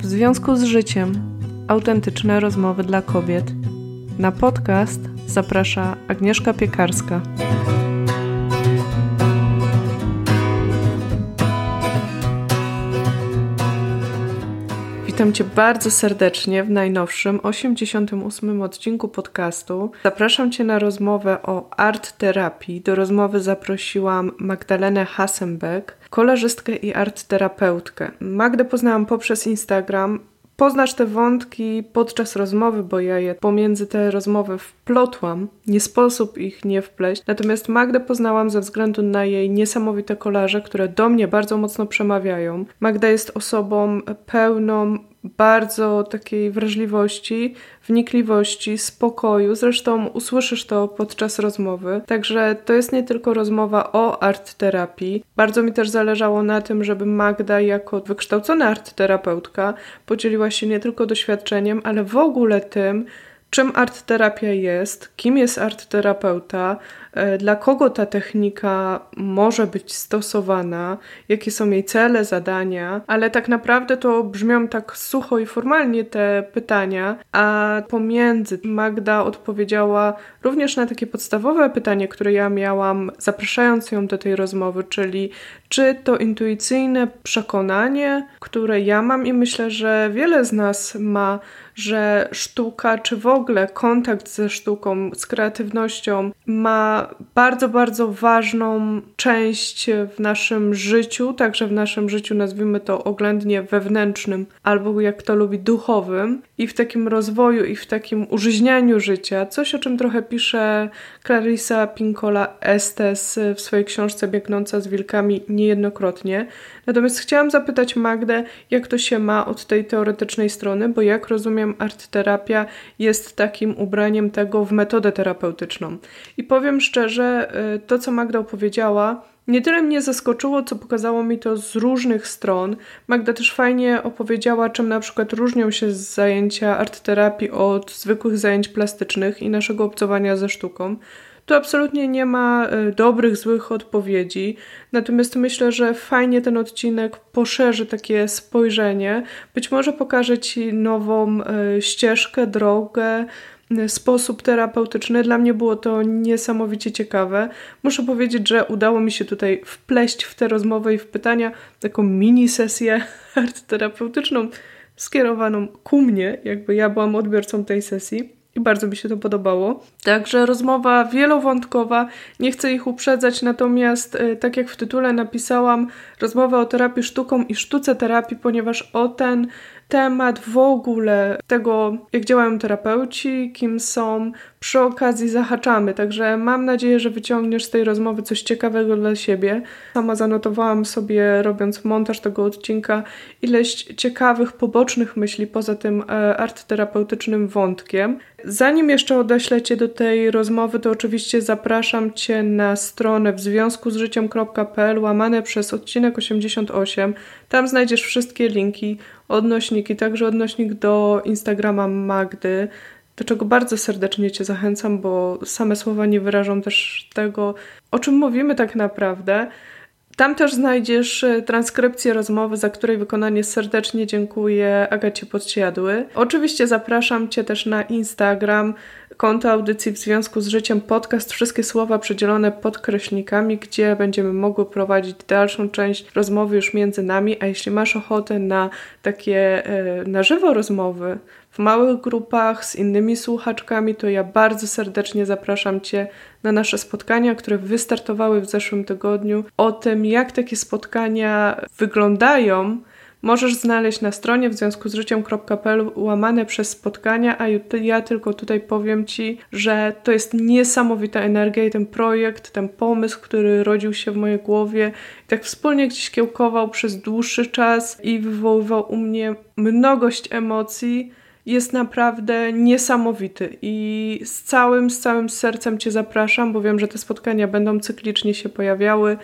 W związku z życiem autentyczne rozmowy dla kobiet. Na podcast zaprasza Agnieszka Piekarska. Witam Cię bardzo serdecznie w najnowszym, 88 odcinku podcastu. Zapraszam Cię na rozmowę o art terapii. Do rozmowy zaprosiłam Magdalenę Hasenbeck, kolarzystkę i art terapeutkę. Magdę poznałam poprzez Instagram. Poznasz te wątki podczas rozmowy, bo ja je pomiędzy te rozmowy wplotłam. Nie sposób ich nie wpleść. Natomiast Magdę poznałam ze względu na jej niesamowite kolarze, które do mnie bardzo mocno przemawiają. Magda jest osobą pełną bardzo takiej wrażliwości, wnikliwości, spokoju. Zresztą usłyszysz to podczas rozmowy. Także to jest nie tylko rozmowa o art terapii. Bardzo mi też zależało na tym, żeby Magda, jako wykształcona art terapeutka, podzieliła się nie tylko doświadczeniem, ale w ogóle tym, czym art terapia jest, kim jest art terapeuta, e, dla kogo ta technika może być stosowana, jakie są jej cele, zadania, ale tak naprawdę to brzmią tak sucho i formalnie te pytania, a pomiędzy Magda odpowiedziała również na takie podstawowe pytanie, które ja miałam, zapraszając ją do tej rozmowy, czyli czy to intuicyjne przekonanie, które ja mam i myślę, że wiele z nas ma, że sztuka, czy w ogóle kontakt ze sztuką, z kreatywnością ma bardzo, bardzo ważną część w naszym życiu, także w naszym życiu, nazwijmy to oględnie wewnętrznym, albo jak to lubi, duchowym, i w takim rozwoju, i w takim użyźnianiu życia. Coś, o czym trochę pisze Clarissa Pinkola Estes w swojej książce Biegnąca z wilkami niejednokrotnie. Natomiast chciałam zapytać Magdę, jak to się ma od tej teoretycznej strony, bo jak rozumiem, art terapia jest takim ubraniem tego w metodę terapeutyczną. I powiem szczerze, y, to co Magda opowiedziała, nie tyle mnie zaskoczyło, co pokazało mi to z różnych stron. Magda też fajnie opowiedziała, czym na przykład różnią się zajęcia art terapii od zwykłych zajęć plastycznych i naszego obcowania ze sztuką. Tu absolutnie nie ma e, dobrych, złych odpowiedzi. Natomiast myślę, że fajnie ten odcinek poszerzy takie spojrzenie. Być może pokaże Ci nową e, ścieżkę, drogę, sposób terapeutyczny. Dla mnie było to niesamowicie ciekawe. Muszę powiedzieć, że udało mi się tutaj wpleść w tę rozmowę i w pytania taką mini sesję terapeutyczną skierowaną ku mnie, jakby ja byłam odbiorcą tej sesji i bardzo mi się to podobało. Także rozmowa wielowątkowa, nie chcę ich uprzedzać, natomiast e, tak jak w tytule napisałam, rozmowa o terapii sztuką i sztuce terapii, ponieważ o ten temat w ogóle tego, jak działają terapeuci, kim są, przy okazji zahaczamy. Także mam nadzieję, że wyciągniesz z tej rozmowy coś ciekawego dla siebie. Sama zanotowałam sobie, robiąc montaż tego odcinka, ileś ciekawych, pobocznych myśli poza tym e, artterapeutycznym wątkiem. Zanim jeszcze odeślę Cię do tej rozmowy, to oczywiście zapraszam Cię na stronę w związku z życiem.pl łamane przez odcinek 88. Tam znajdziesz wszystkie linki, odnośniki, także odnośnik do Instagrama Magdy, do czego bardzo serdecznie Cię zachęcam, bo same słowa nie wyrażą też tego, o czym mówimy tak naprawdę. Tam też znajdziesz e, transkrypcję rozmowy, za której wykonanie serdecznie dziękuję Agacie Podsiadły. Oczywiście zapraszam Cię też na Instagram, konto audycji w związku z życiem podcast, wszystkie słowa przedzielone podkreślnikami, gdzie będziemy mogły prowadzić dalszą część rozmowy już między nami, a jeśli masz ochotę na takie e, na żywo rozmowy, małych grupach z innymi słuchaczkami, to ja bardzo serdecznie zapraszam Cię na nasze spotkania, które wystartowały w zeszłym tygodniu. O tym, jak takie spotkania wyglądają, możesz znaleźć na stronie w związku z życiem.pl łamane przez spotkania, a ja tylko tutaj powiem Ci, że to jest niesamowita energia i ten projekt, ten pomysł, który rodził się w mojej głowie, tak wspólnie gdzieś kiełkował przez dłuższy czas i wywoływał u mnie mnogość emocji jest naprawdę niesamowity i z całym, z całym sercem Cię zapraszam, bo wiem, że te spotkania będą cyklicznie się pojawiały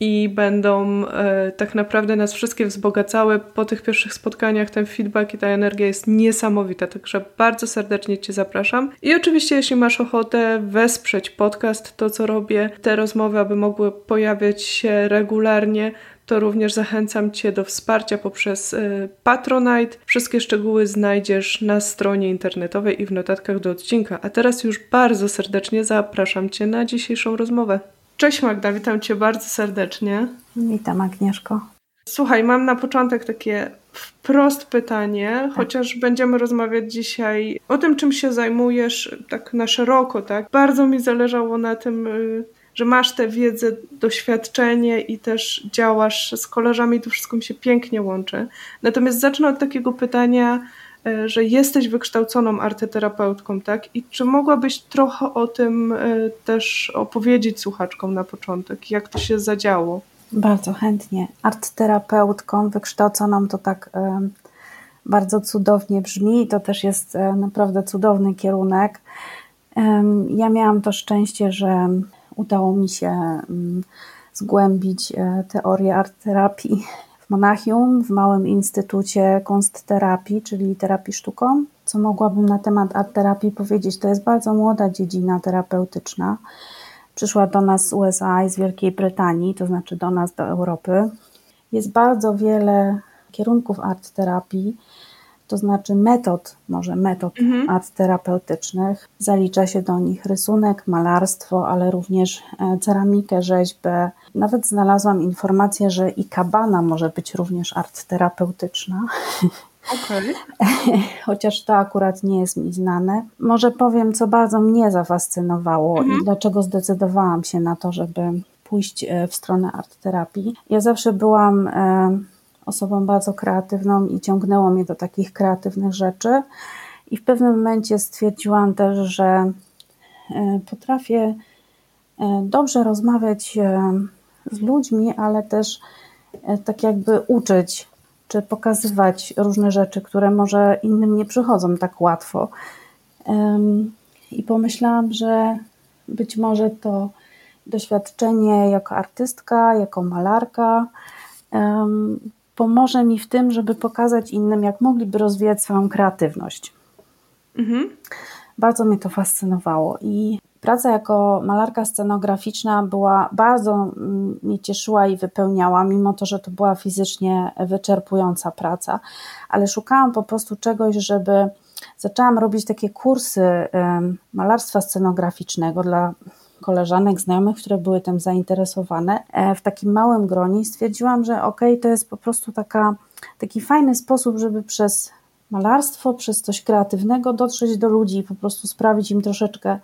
i będą e, tak naprawdę nas wszystkie wzbogacały. Po tych pierwszych spotkaniach ten feedback i ta energia jest niesamowita, także bardzo serdecznie Cię zapraszam. I oczywiście, jeśli masz ochotę wesprzeć podcast, to co robię, te rozmowy, aby mogły pojawiać się regularnie, to również zachęcam Cię do wsparcia poprzez y, Patronite. Wszystkie szczegóły znajdziesz na stronie internetowej i w notatkach do odcinka. A teraz już bardzo serdecznie zapraszam Cię na dzisiejszą rozmowę. Cześć Magda, witam Cię bardzo serdecznie. Witam Agnieszko. Słuchaj, mam na początek takie wprost pytanie, tak. chociaż będziemy rozmawiać dzisiaj o tym, czym się zajmujesz tak na szeroko, tak? Bardzo mi zależało na tym, y, że masz tę wiedzę, doświadczenie i też działasz z koleżami, to wszystko mi się pięknie łączy. Natomiast zacznę od takiego pytania, e, że jesteś wykształconą arteterapeutką, tak? I czy mogłabyś trochę o tym e, też opowiedzieć słuchaczkom na początek? Jak to się zadziało? Bardzo chętnie. Artterapeutką wykształconą to tak um, bardzo cudownie brzmi i to też jest naprawdę cudowny kierunek. Ja miałam to szczęście, że udało mi się mm, zgłębić e, teorię art terapii w Monachium, w małym instytucie kunstterapii, czyli terapii sztuką. Co mogłabym na temat art terapii powiedzieć? To jest bardzo młoda dziedzina terapeutyczna. Przyszła do nas z USA i z Wielkiej Brytanii, to znaczy do nas, do Europy. Jest bardzo wiele kierunków art terapii to znaczy metod, może metod mhm. art terapeutycznych. Zalicza się do nich rysunek, malarstwo, ale również e, ceramikę, rzeźbę. Nawet znalazłam informację, że i kabana może być również art terapeutyczna. Okay. Chociaż to akurat nie jest mi znane. Może powiem, co bardzo mnie zafascynowało mhm. i dlaczego zdecydowałam się na to, żeby pójść e, w stronę art terapii. Ja zawsze byłam e, osobą bardzo kreatywną i ciągnęło mnie do takich kreatywnych rzeczy. I w pewnym momencie stwierdziłam też, że e, potrafię e, dobrze rozmawiać e, z ludźmi, ale też tak jakby uczyć, czy pokazywać różne rzeczy, które może innym nie przychodzą tak łatwo. I pomyślałam, że być może to doświadczenie jako artystka, jako malarka pomoże mi w tym, żeby pokazać innym, jak mogliby rozwijać swoją kreatywność. Mhm. Bardzo mnie to fascynowało i praca jako malarka scenograficzna była bardzo mm, mnie cieszyła i wypełniała, mimo to, że to była fizycznie wyczerpująca praca, ale szukałam po prostu czegoś, żeby zaczęłam robić takie kursy malarstwa scenograficznego dla koleżanek, znajomych, które były tym zainteresowane e, w takim małym gronie stwierdziłam, że okay, to jest po prostu taka, taki fajny sposób, żeby przez malarstwo, przez coś kreatywnego dotrzeć do ludzi i po prostu sprawić im troszeczkę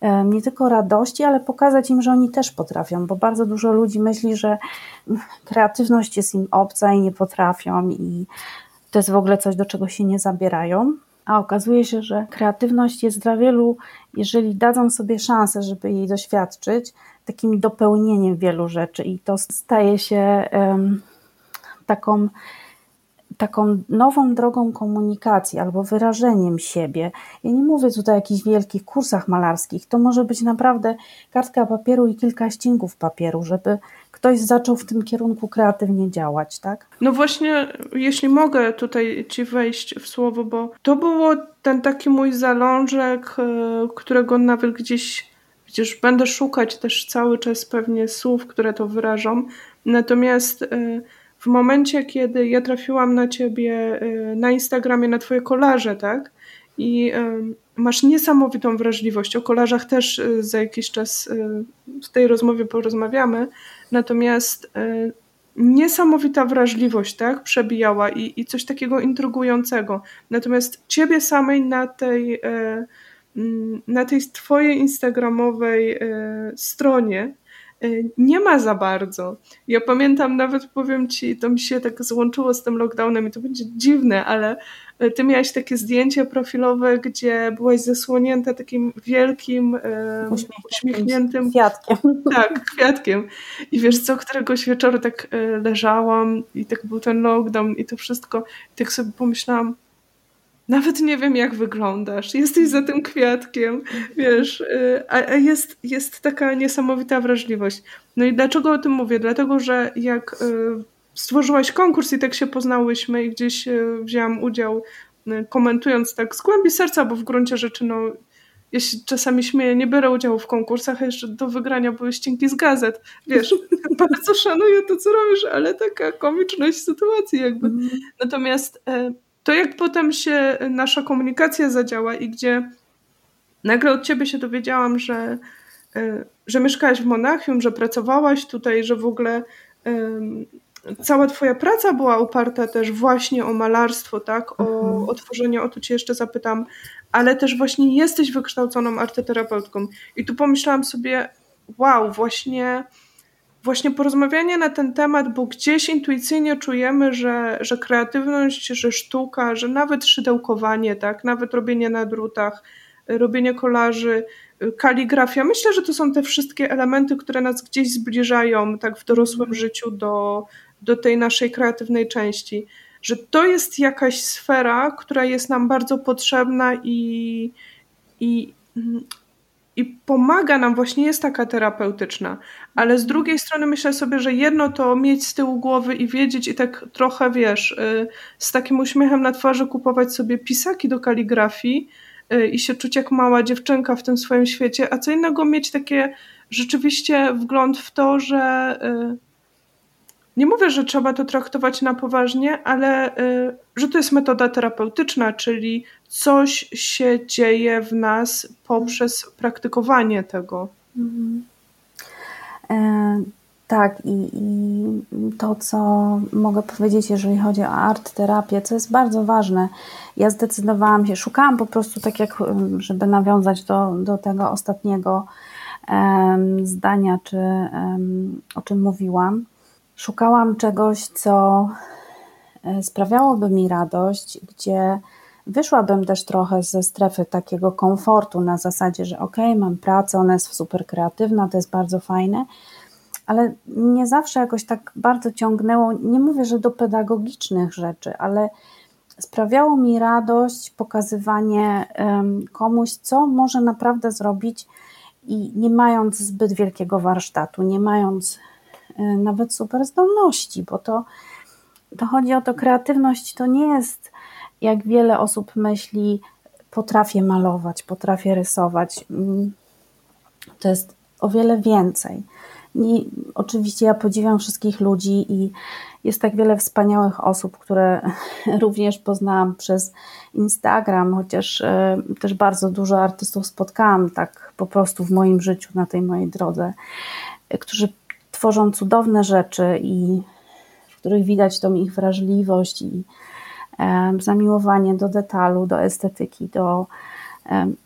e, nie tylko radości, ale pokazać im, że oni też potrafią, bo bardzo dużo ludzi myśli, że kreatywność jest im obca i nie potrafią i to jest w ogóle coś, do czego się nie zabierają. A okazuje się, że kreatywność jest dla wielu, jeżeli dadzą sobie szansę, żeby jej doświadczyć, takim dopełnieniem wielu rzeczy. I to staje się um, taką taką nową drogą komunikacji albo wyrażeniem siebie. Ja nie mówię tutaj o jakichś wielkich kursach malarskich, to może być naprawdę kartka papieru i kilka ścinków papieru, żeby ktoś zaczął w tym kierunku kreatywnie działać, tak? No właśnie, jeśli mogę tutaj Ci wejść w słowo, bo to było ten taki mój zalążek, e, którego nawet gdzieś, przecież będę szukać też cały czas pewnie słów, które to wyrażą, natomiast e, w momencie, kiedy ja trafiłam na ciebie y, na Instagramie, na twoje kolaże, tak? I y, masz niesamowitą wrażliwość. O kolażach też y, za jakiś czas w tej rozmowie porozmawiamy. Natomiast niesamowita wrażliwość, tak? Przebijała i, i coś takiego intrygującego. Natomiast ciebie samej na tej, mm, na tej twojej instagramowej stronie Y, nie ma za bardzo. Ja pamiętam nawet, powiem ci, to mi się tak złączyło z tym lockdownem i to będzie dziwne, ale y, ty miałaś takie zdjęcie profilowe, gdzie byłaś zasłonięta takim wielkim, y, uśmiechniętym kwiatkiem. Tak, kwiatkiem. I wiesz co, któregoś wieczoru tak leżałam i tak był ten lockdown i to wszystko. I tak sobie pomyślałam, nawet nie wiem, jak wyglądasz, jesteś za tym kwiatkiem, wiesz, y, a jest, jest taka niesamowita wrażliwość. No i dlaczego o tym mówię? Dlatego, że jak y, stworzyłaś konkurs i tak się poznałyśmy i gdzieś y, wzięłam udział, komentując tak z głębi serca, bo w gruncie rzeczy, no, ja się czasami śmieję, nie biorę udziału w konkursach, a jeszcze do wygrania były ścięgi z gazet. Wiesz, bardzo szanuję to, co robisz, ale taka komiczność sytuacji jakby. Mm. Natomiast to jak potem się nasza komunikacja zadziała i gdzie nagle od ciebie się dowiedziałam, że, e, że mieszkałaś w Monachium, że pracowałaś tutaj, że w ogóle cała twoja praca była oparta też właśnie o malarstwo, tak, o, mhm. o tworzenie, o to cię jeszcze zapytam, ale też właśnie jesteś wykształconą artyterapeutką i tu pomyślałam sobie, wow, właśnie właśnie porozmawianie na ten temat, bo gdzieś intuicyjnie czujemy, że, że kreatywność, że sztuka, że nawet szydełkowanie, tak, nawet robienie na drutach, robienie kolaży, kaligrafia. Myślę, że to są te wszystkie elementy, które nas gdzieś zbliżają tak w dorosłym życiu do, do tej naszej kreatywnej części. Że to jest jakaś sfera, która jest nam bardzo potrzebna i, i, i pomaga nam, właśnie jest taka terapeutyczna, ale z drugiej strony myślę sobie, że jedno to mieć z tyłu głowy i wiedzieć i tak trochę, wiesz, y, z takim uśmiechem na twarzy kupować sobie pisaki do kaligrafii y, i się czuć jak mała dziewczynka w tym swoim świecie, a co innego mieć takie rzeczywiście wgląd w to, że y, nie mówię, że trzeba to traktować na poważnie, ale y, że to jest metoda terapeutyczna, czyli coś się dzieje w nas poprzez praktykowanie tego. Mhm. E, tak, i, i, to, co mogę powiedzieć, jeżeli chodzi o art terapię, co jest bardzo ważne, ja zdecydowałam się, szukałam po prostu, tak jak, żeby nawiązać do, do tego ostatniego zdania, czy o czym mówiłam Szukałam czegoś, co e, sprawiałoby mi radość, gdzie wyszłabym też trochę ze strefy takiego komfortu na zasadzie, że ok, mam pracę, ona jest super kreatywna, to jest bardzo fajne, ale nie zawsze jakoś tak bardzo ciągnęło, nie mówię, że do pedagogicznych rzeczy, ale sprawiało mi radość pokazywanie komuś, co może naprawdę zrobić i nie mając zbyt wielkiego warsztatu, nie mając nawet super zdolności, bo to, to chodzi o to, kreatywność to nie jest, jak wiele osób myśli, potrafię malować, potrafię rysować. Mm, to jest o wiele więcej. I oczywiście ja podziwiam wszystkich ludzi i jest tak wiele wspaniałych osób, które również poznałam przez Instagram, chociaż y, też bardzo dużo artystów spotkałam tak po prostu w moim życiu, na tej mojej drodze, którzy tworzą cudowne rzeczy i w których widać tą ich wrażliwość i zamiłowanie do detalu, do estetyki, do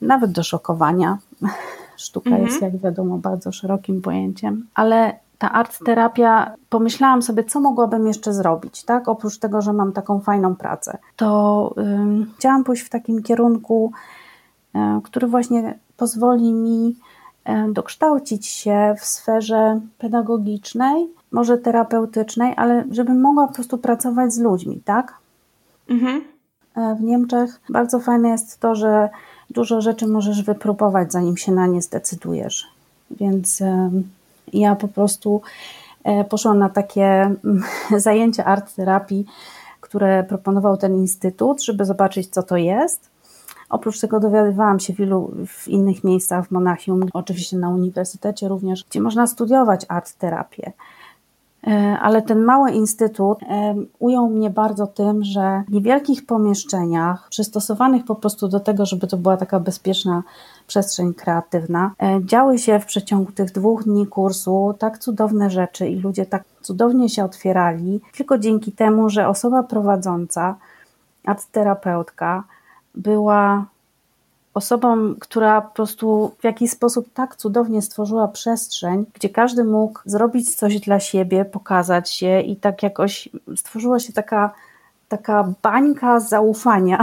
nawet do szokowania. Sztuka mhm. jest, jak wiadomo, bardzo szerokim pojęciem, ale ta art terapia, pomyślałam sobie, co mogłabym jeszcze zrobić, tak? Oprócz tego, że mam taką fajną pracę, to um, chciałam pójść w takim kierunku, um, który właśnie pozwoli mi dokształcić się w sferze pedagogicznej, może terapeutycznej, ale żebym mogła po prostu pracować z ludźmi, tak? Mhm. E, w Niemczech bardzo fajne jest to, że dużo rzeczy możesz wypróbować, zanim się na nie zdecydujesz. Więc ja po prostu e, poszłam na takie zajęcia art terapii, które proponował ten instytut, żeby zobaczyć, co to jest. Oprócz tego dowiadywałam się wielu w innych miejscach w Monachium, oczywiście na uniwersytecie również, gdzie można studiować art terapię. E, ale ten mały instytut e, ujął mnie bardzo tym, że w niewielkich pomieszczeniach, przystosowanych po prostu do tego, żeby to była taka bezpieczna przestrzeń kreatywna, e, działy się w przeciągu tych dwóch dni kursu tak cudowne rzeczy i ludzie tak cudownie się otwierali, tylko dzięki temu, że osoba prowadząca, art terapeutka, była osobą, która po prostu w jakiś sposób tak cudownie stworzyła przestrzeń, gdzie każdy mógł zrobić coś dla siebie, pokazać się i tak jakoś stworzyła się taka, taka bańka zaufania,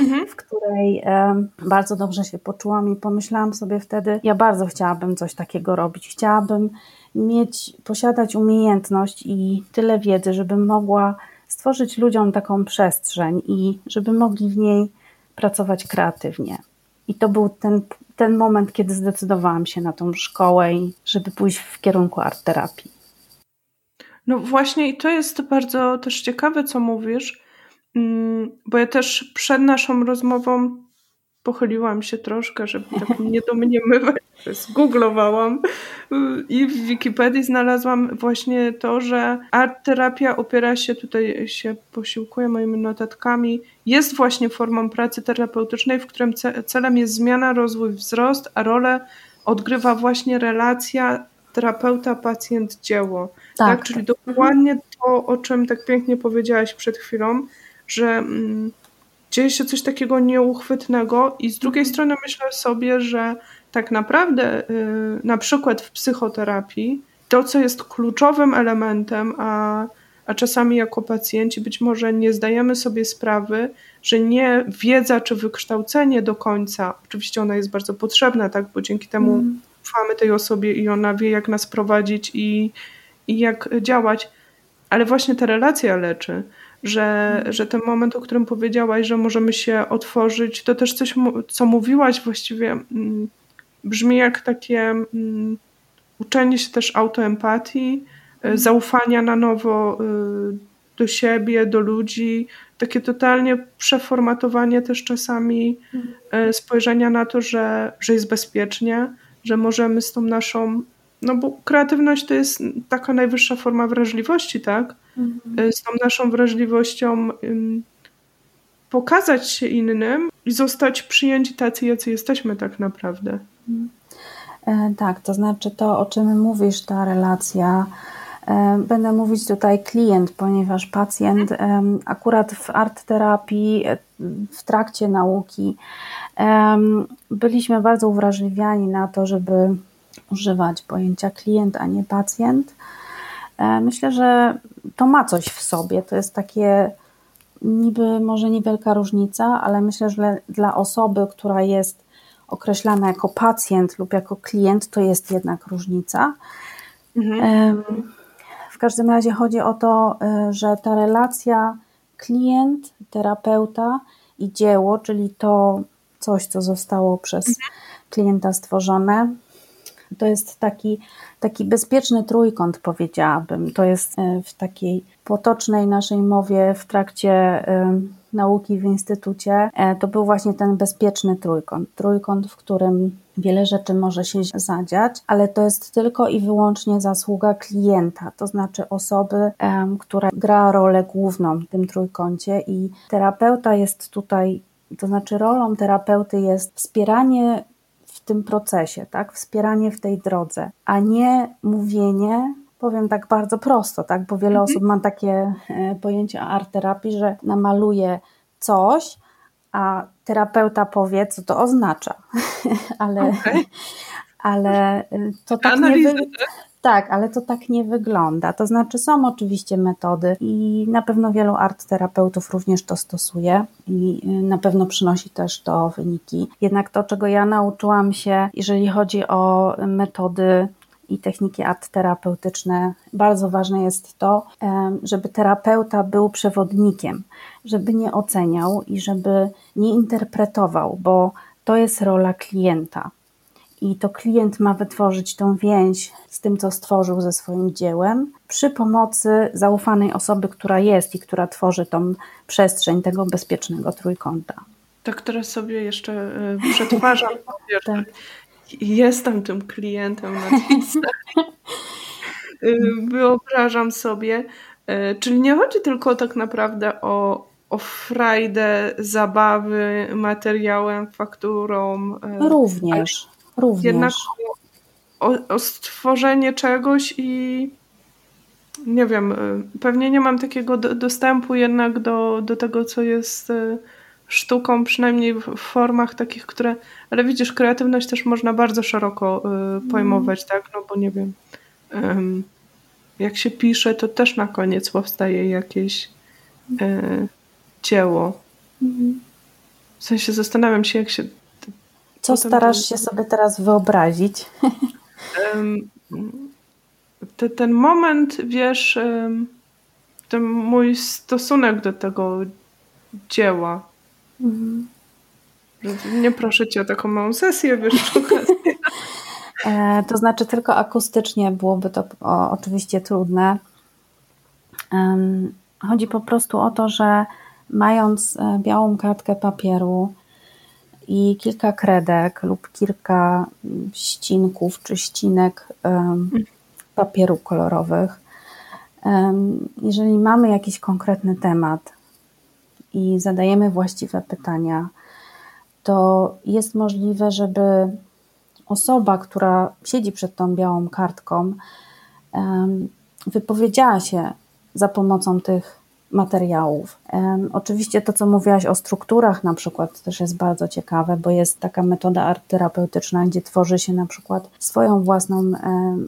mhm. w której um, bardzo dobrze się poczułam i pomyślałam sobie wtedy, ja bardzo chciałabym coś takiego robić. Chciałabym mieć, posiadać umiejętność i tyle wiedzy, żebym mogła stworzyć ludziom taką przestrzeń i żeby mogli w niej pracować kreatywnie. I to był ten, ten moment, kiedy zdecydowałam się na tą szkołę żeby pójść w kierunku art terapii. No właśnie i to jest bardzo też ciekawe, co mówisz, mm, bo ja też przed naszą rozmową pochyliłam się troszkę, żeby tak nie domniemywać, zgooglowałam i w Wikipedii znalazłam właśnie to, że art terapia opiera się, tutaj się posiłkuję moimi notatkami, jest właśnie formą pracy terapeutycznej, w którym celem jest zmiana, rozwój, wzrost, a rolę odgrywa właśnie relacja terapeuta, pacjent, dzieło. Tak, tak? Czyli tak. dokładnie to, o czym tak pięknie powiedziałaś przed chwilą, że mm, dzieje się coś takiego nieuchwytnego i z drugiej mhm. strony myślę sobie, że tak naprawdę y, na przykład w psychoterapii to, co jest kluczowym elementem, a, a czasami jako pacjenci być może nie zdajemy sobie sprawy, że nie wiedza czy wykształcenie do końca, oczywiście ona jest bardzo potrzebna, tak, bo dzięki temu mm. ufamy tej osobie i ona wie, jak nas prowadzić i, i jak działać, ale właśnie ta relacja leczy że, że ten moment, o którym powiedziałaś, że możemy się otworzyć, to też coś, co mówiłaś właściwie, mm, brzmi jak takie mm, uczenie się też autoempatii, mm. zaufania na nowo y, do siebie, do ludzi, takie totalnie przeformatowanie też czasami mm. spojrzenia na to, że, że jest bezpiecznie, że możemy z tą naszą no bo kreatywność to jest taka najwyższa forma wrażliwości, tak? Mhm. Z tą naszą wrażliwością pokazać się innym i zostać przyjęci tacy, jacy jesteśmy tak naprawdę. Mhm. E, tak, to znaczy to, o czym mówisz, ta relacja. E, będę mówić tutaj klient, ponieważ pacjent akurat w art terapii, e, w trakcie nauki, byliśmy bardzo uwrażliwiani na to, żeby używać pojęcia klient, a nie pacjent. E, myślę, że to ma coś w sobie. To jest takie niby może niewielka różnica, ale myślę, że dla osoby, która jest określana jako pacjent lub jako klient, to jest jednak różnica. Mhm. W każdym razie chodzi o to, e, że ta relacja klient, terapeuta i dzieło, czyli to coś, co zostało przez mhm. klienta stworzone, to jest taki, taki bezpieczny trójkąt, powiedziałabym. To jest e, w takiej potocznej naszej mowie w trakcie e, nauki w instytucie. E, to był właśnie ten bezpieczny trójkąt. Trójkąt, w którym wiele rzeczy może się zadziać, ale to jest tylko i wyłącznie zasługa klienta, to znaczy osoby, która gra rolę główną w tym trójkącie i terapeuta jest tutaj to znaczy, rolą terapeuty jest wspieranie tym procesie, tak? Wspieranie w tej drodze, a nie mówienie, powiem tak bardzo prosto, tak? Bo wiele mhm. osób ma takie e, pojęcie art terapii, że namaluje coś, a terapeuta powie, co to oznacza. ale, okay. ale e, to tak nie wy... Tak, ale to tak nie wygląda. To znaczy, są oczywiście metody i na pewno wielu art terapeutów również to stosuje i y, na pewno przynosi też to wyniki. Jednak to, czego ja nauczyłam się, jeżeli chodzi o metody i techniki art terapeutyczne, bardzo ważne jest to, żeby terapeuta był przewodnikiem, żeby nie oceniał i żeby nie interpretował, bo to jest rola klienta i to klient ma wytworzyć tą więź z tym, co stworzył ze swoim dziełem, przy pomocy zaufanej osoby, która jest i która tworzy tą przestrzeń tego bezpiecznego trójkąta. Tak teraz sobie jeszcze e, przetwarzam, tak. jestem tym klientem na e, Wyobrażam sobie, e, czyli nie chodzi tylko tak naprawdę o, o frajdę, zabawy materiałem, fakturą. Również. Również. Jednak o, o stworzenie czegoś i nie wiem, y, pewnie nie mam takiego do, dostępu jednak do, do tego, co jest y, sztuką, przynajmniej w formach takich, które. Ale widzisz, kreatywność też można bardzo szeroko y, pojmować, mm. tak? No bo nie wiem. jak się pisze, to też na koniec powstaje jakieś dzieło. Mm. W sensie zastanawiam się, jak się co starasz ten... się sobie teraz wyobrazić? ten moment, wiesz, ten mój stosunek do tego dzieła. Mhm. Nie proszę cię o taką małą sesję, wiesz, e, To znaczy tylko akustycznie byłoby to oczywiście trudne. Chodzi po prostu o to, że mając e, białą kartkę papieru i kilka kredek lub kilka mm, ścinków czy ścinek papieru kolorowych, jeżeli mamy jakiś konkretny temat i zadajemy właściwe pytania, to jest możliwe, żeby osoba, która siedzi przed tą białą kartką, wypowiedziała się za pomocą tych materiałów. Oczywiście to, co mówiłaś o strukturach na przykład też jest bardzo ciekawe, bo jest taka metoda art terapeutyczna, gdzie tworzy się na przykład swoją własną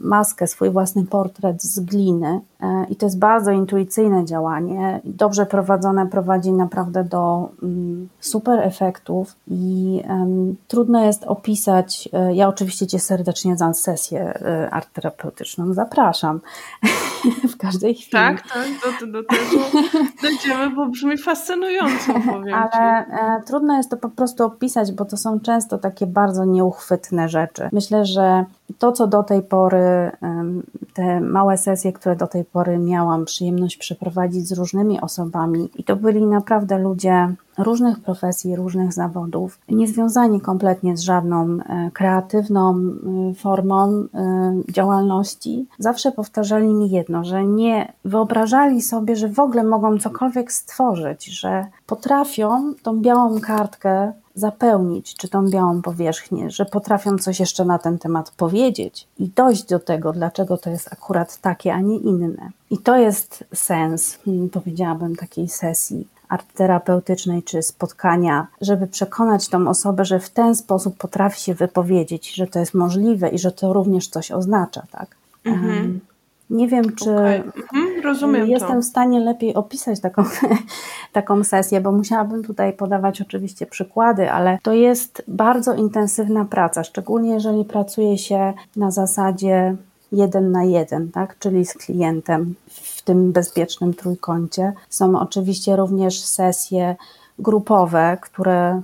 maskę, swój własny portret z gliny e, i to jest bardzo intuicyjne działanie. Dobrze prowadzone prowadzi naprawdę do mm, super efektów i um, trudno jest opisać. E, ja oczywiście Cię serdecznie za sesję e, art terapeutyczną zapraszam w każdej chwili. Tak, tak, do, do tego dojdziemy, bo brzmi fascynująco, powiem Ale e, trudno jest to po prostu opisać, bo to są często takie bardzo nieuchwytne rzeczy. Myślę, że to, co do tej pory, te małe sesje, które do tej pory miałam przyjemność przeprowadzić z różnymi osobami, i to byli naprawdę ludzie różnych profesji, różnych zawodów, niezwiązani kompletnie z żadną e, kreatywną e, formą e, działalności, zawsze powtarzali mi jedno, że nie wyobrażali sobie, że w ogóle mogą cokolwiek stworzyć, że potrafią tą białą kartkę zapełnić, czy tą białą powierzchnię, że potrafią coś jeszcze na ten temat powiedzieć i dojść do tego, dlaczego to jest akurat takie, a nie inne. I to jest sens, hmm, powiedziałabym, takiej sesji art terapeutycznej czy spotkania, żeby przekonać tą osobę, że w ten sposób potrafi się wypowiedzieć, że to jest możliwe i że to również coś oznacza, tak? Mhm. Nie wiem, czy okay. mhm, rozumiem jestem to. w stanie lepiej opisać taką, taką sesję, bo musiałabym tutaj podawać oczywiście przykłady, ale to jest bardzo intensywna praca, szczególnie jeżeli pracuje się na zasadzie jeden na jeden, tak? czyli z klientem tym bezpiecznym trójkącie. Są oczywiście również sesje grupowe, które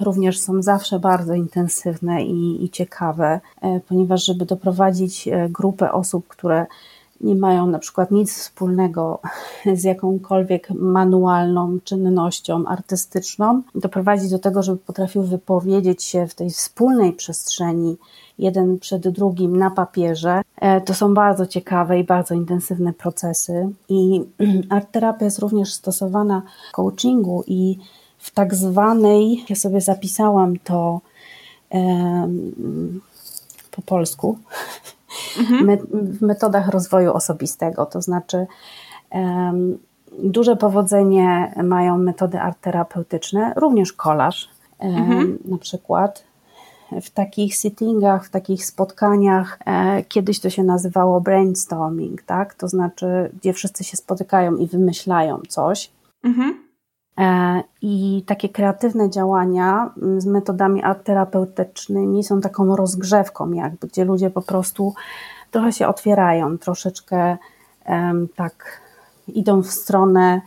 również są zawsze bardzo intensywne i, i ciekawe, e, ponieważ żeby doprowadzić e, grupę osób, które nie mają na przykład nic wspólnego z jakąkolwiek manualną czynnością artystyczną, doprowadzić do tego, żeby potrafił wypowiedzieć się w tej wspólnej przestrzeni jeden przed drugim na papierze. E, to są bardzo ciekawe i bardzo intensywne procesy. I art terapia jest również stosowana w coachingu i w tak zwanej, ja sobie zapisałam to po polsku, mhm. w metodach rozwoju osobistego. To znaczy, duże powodzenie mają metody art terapeutyczne, również kolaż mhm. na przykład. W takich sittingach, w takich spotkaniach, e, kiedyś to się nazywało brainstorming, tak? To znaczy, gdzie wszyscy się spotykają i wymyślają coś. Mhm. E, I takie kreatywne działania mm, z metodami terapeutycznymi są taką rozgrzewką, jakby, gdzie ludzie po prostu trochę się otwierają, troszeczkę um, tak idą w stronę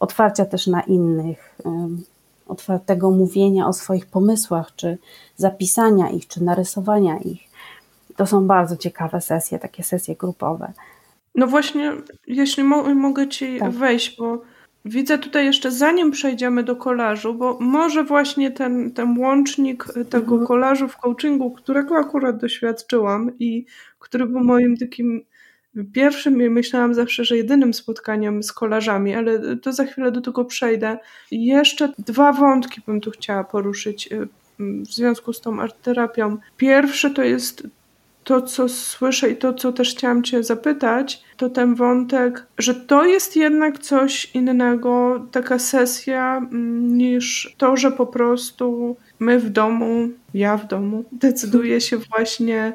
otwarcia też na innych, um, otwartego mówienia o swoich pomysłach, czy zapisania ich, czy narysowania ich. To są bardzo ciekawe sesje, takie sesje grupowe. No właśnie, jeśli mo mogę Ci tak. wejść, bo Widzę tutaj jeszcze, zanim przejdziemy do kolażu, bo może właśnie ten, ten łącznik tego mhm. kolażu w coachingu, którego akurat doświadczyłam i który był moim takim pierwszym, myślałam zawsze, że jedynym spotkaniem z kolażami, ale to za chwilę do tego przejdę. Jeszcze dwa wątki bym tu chciała poruszyć y, w związku z tą arterapią. Pierwszy to jest to, co słyszę i to, co też chciałam Cię zapytać, to ten wątek, że to jest jednak coś innego, taka sesja, mm, niż to, że po prostu my w domu, ja w domu, decyduję się właśnie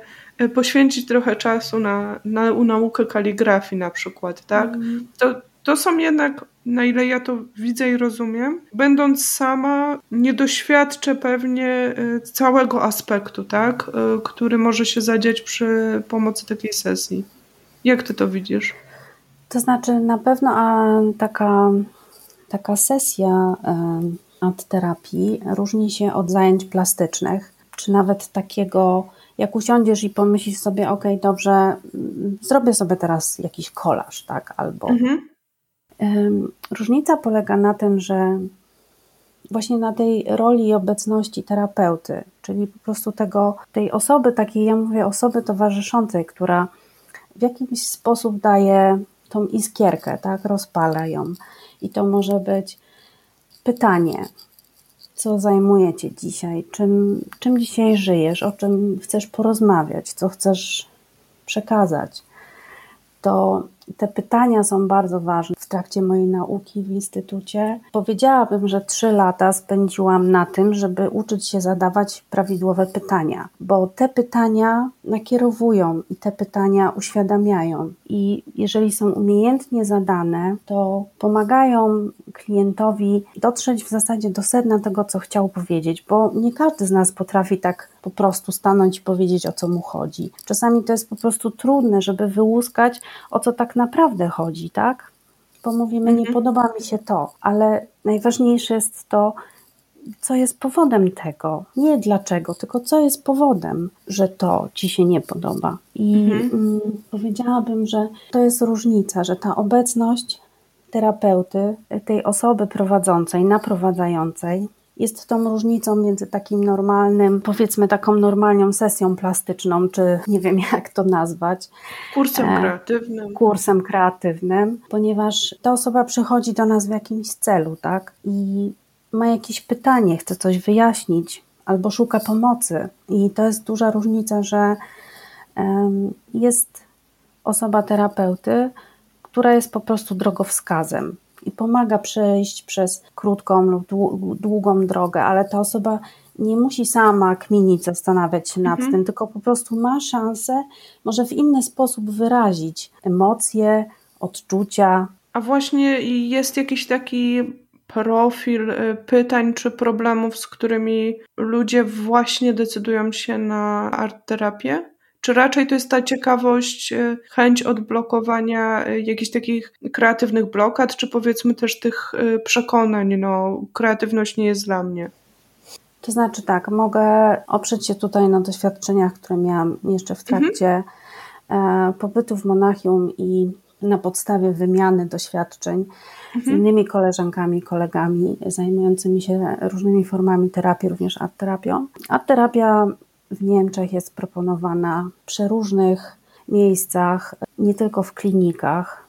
poświęcić trochę czasu na, na naukę kaligrafii na przykład, tak? Mm. To, to są jednak, na ile ja to widzę i rozumiem, będąc sama, nie doświadczę pewnie e, całego aspektu, tak, e, który może się zadziać przy pomocy takiej sesji. Jak ty to widzisz? To znaczy, na pewno a taka, taka sesja art terapii różni się od zajęć plastycznych, czy nawet takiego, jak usiądziesz i pomyślisz sobie, ok, dobrze, zrobię sobie teraz jakiś kolaż, tak, albo. Mhm. Różnica polega na tym, że właśnie na tej roli i obecności terapeuty, czyli po prostu tego, tej osoby, takiej, ja mówię, osoby towarzyszącej, która w jakiś sposób daje tą iskierkę, tak, rozpala ją. I to może być pytanie, co zajmuje Cię dzisiaj, czym, czym dzisiaj żyjesz, o czym chcesz porozmawiać, co chcesz przekazać. To te pytania są bardzo ważne w trakcie mojej nauki w instytucie. Powiedziałabym, że trzy lata spędziłam na tym, żeby uczyć się zadawać prawidłowe pytania, bo te pytania nakierowują i te pytania uświadamiają. I jeżeli są umiejętnie zadane, to pomagają klientowi dotrzeć w zasadzie do sedna tego, co chciał powiedzieć, bo nie każdy z nas potrafi tak po prostu stanąć i powiedzieć, o co mu chodzi. Czasami to jest po prostu trudne, żeby wyłuskać, o co tak naprawdę chodzi, tak? Bo mówimy, nie mhm. podoba mi się to, ale najważniejsze jest to, co jest powodem tego. Nie dlaczego, tylko co jest powodem, że to ci się nie podoba. I mhm. mm, powiedziałabym, że to jest różnica, że ta obecność terapeuty, tej osoby prowadzącej, naprowadzającej, jest tą różnicą między takim normalnym, powiedzmy taką normalną sesją plastyczną, czy nie wiem jak to nazwać. Kursem e, kreatywnym. Kursem kreatywnym, ponieważ ta osoba przychodzi do nas w jakimś celu, tak? I ma jakieś pytanie, chce coś wyjaśnić, albo szuka pomocy. I to jest duża różnica, że jest osoba terapeuty, która jest po prostu drogowskazem i pomaga przejść przez krótką lub długą drogę, ale ta osoba nie musi sama kminić, zastanawiać się nad mhm. tym, tylko po prostu ma szansę może w inny sposób wyrazić emocje, odczucia. A właśnie jest jakiś taki profil y, pytań czy problemów, z którymi ludzie właśnie decydują się na art terapię? Czy raczej to jest ta ciekawość, e, chęć odblokowania e, jakichś takich kreatywnych blokad, czy powiedzmy też tych e, przekonań, no kreatywność nie jest dla mnie? To znaczy tak, mogę oprzeć się tutaj na doświadczeniach, które miałam jeszcze w trakcie mhm. pobytu w Monachium i na podstawie wymiany doświadczeń mhm. z innymi koleżankami, kolegami zajmującymi się różnymi formami terapii, również art terapią. Art terapia w Niemczech jest proponowana w przeróżnych miejscach, nie tylko w klinikach.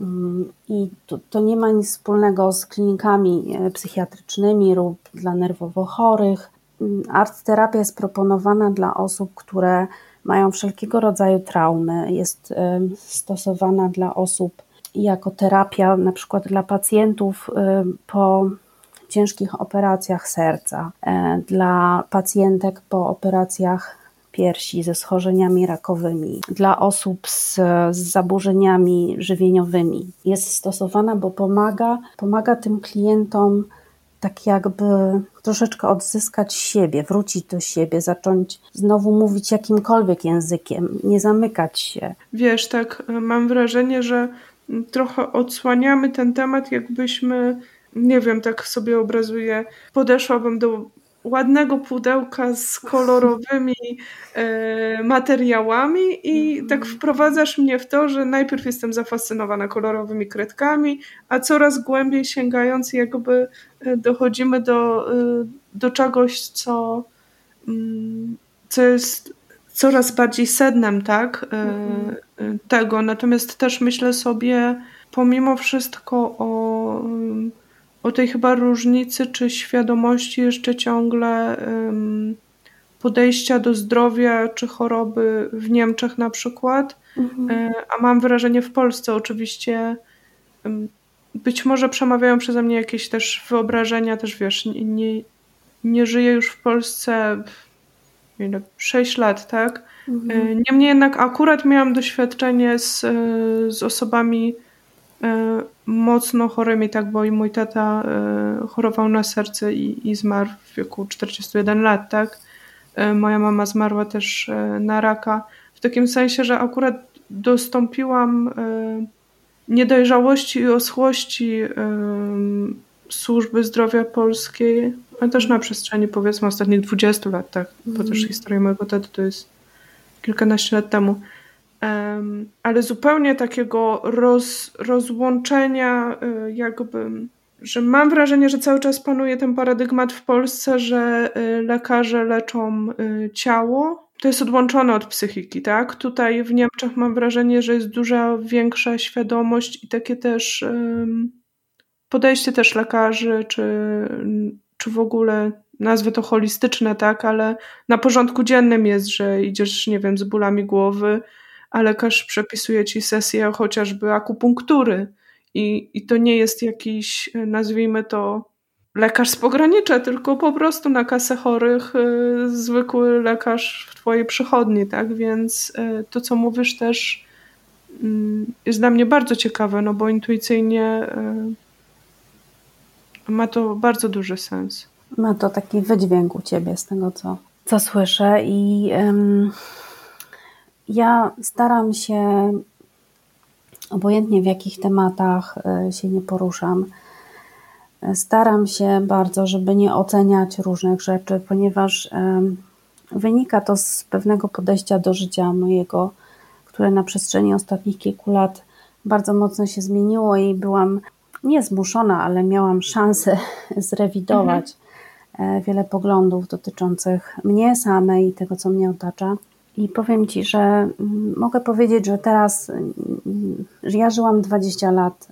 Mm, I to, to, nie ma nic wspólnego z klinikami e, psychiatrycznymi lub dla nerwowo chorych. Mm, art terapia jest proponowana dla osób, które mają wszelkiego rodzaju traumy. Jest e, stosowana dla osób jako terapia, na przykład dla pacjentów e, po ciężkich operacjach serca, e, dla pacjentek po operacjach piersi ze schorzeniami rakowymi, dla osób z, z, zaburzeniami żywieniowymi. Jest stosowana, bo pomaga, pomaga tym klientom tak jakby troszeczkę odzyskać siebie, wrócić do siebie, zacząć znowu mówić jakimkolwiek językiem, nie zamykać się. Wiesz, tak mam wrażenie, że trochę odsłaniamy ten temat, jakbyśmy nie wiem, tak sobie obrazuję, podeszłabym do ładnego pudełka z kolorowymi e, materiałami i tak wprowadzasz mnie w to, że najpierw jestem zafascynowana kolorowymi kredkami, a coraz głębiej sięgając jakby e, dochodzimy do, e, do czegoś, co, mm, co jest coraz bardziej sednem, tak, mhm. tego. Natomiast też myślę sobie pomimo wszystko o o tej chyba różnicy czy świadomości jeszcze ciągle podejścia do zdrowia czy choroby w Niemczech na przykład, mhm. E, a mam wrażenie w Polsce oczywiście być może przemawiają przeze mnie jakieś też wyobrażenia, też wiesz, nie, nie, nie żyję już w Polsce ile, 6 lat, tak? Mhm. E, niemniej jednak akurat miałam doświadczenie z, e, z osobami mocno chorymi, tak, bo i mój tata e, chorował na serce i, i zmarł w wieku 41 lat, tak. E, moja mama zmarła też na raka. W takim sensie, że akurat dostąpiłam niedojrzałości i osłości służby zdrowia polskiej, ale też na przestrzeni powiedzmy ostatnich 20 lat, tak, bo też mhm. historia mojego taty to jest kilkanaście lat temu. Ale zupełnie takiego roz, rozłączenia, y, jakby, że mam wrażenie, że cały czas panuje ten paradygmat w Polsce, że y, lekarze leczą y, ciało. To jest odłączone od psychiki, tak? Tutaj w Niemczech mam wrażenie, że jest duża większa świadomość i takie też podejście też lekarzy, czy, czy w ogóle nazwy to holistyczne, tak, ale na porządku dziennym jest, że idziesz, nie wiem, z bólami głowy, a lekarz przepisuje ci sesję chociażby akupunktury i, i to nie jest jakiś, nazwijmy to, lekarz z pogranicza, tylko po prostu na kasę chorych y, zwykły lekarz w twojej przychodni, tak, więc y, to, co mówisz też y, jest dla mnie bardzo ciekawe, no bo intuicyjnie ma to bardzo duży sens. Ma to taki wydźwięk u ciebie z tego, co, co słyszę i ja staram się, obojętnie w jakich tematach e, się nie poruszam, e, staram się bardzo, żeby nie oceniać różnych rzeczy, ponieważ wynika to z pewnego podejścia do życia mojego, które na przestrzeni ostatnich kilku lat bardzo mocno się zmieniło i byłam nie zmuszona, ale miałam szansę zrewidować mhm. wiele poglądów dotyczących mnie samej i tego, co mnie otacza. I powiem Ci, że mm, mogę powiedzieć, że teraz, mm, że ja żyłam 20 lat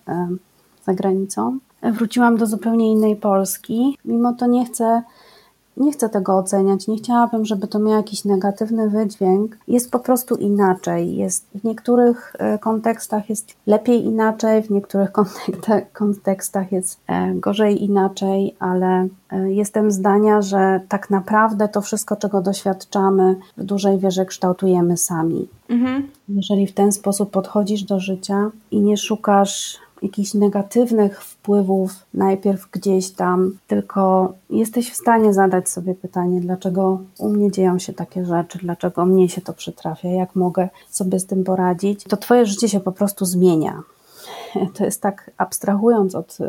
za granicą. Wróciłam do zupełnie innej Polski. Mimo to nie chcę nie chcę tego oceniać, nie chciałabym, żeby to miało jakiś negatywny wydźwięk. Jest po prostu inaczej. Jest, w niektórych e, kontekstach jest lepiej inaczej, w niektórych kontekstach jest e, gorzej inaczej, ale e, jestem zdania, że tak naprawdę to wszystko, czego doświadczamy, w dużej wierze kształtujemy sami. Mhm. Jeżeli w ten sposób podchodzisz do życia i nie szukasz jakichś negatywnych wpływów najpierw gdzieś tam, tylko jesteś w stanie zadać sobie pytanie, dlaczego u mnie dzieją się takie rzeczy, dlaczego mnie się to przytrafia, jak mogę sobie z tym poradzić, to Twoje życie się po prostu zmienia. To jest tak abstrahując od y,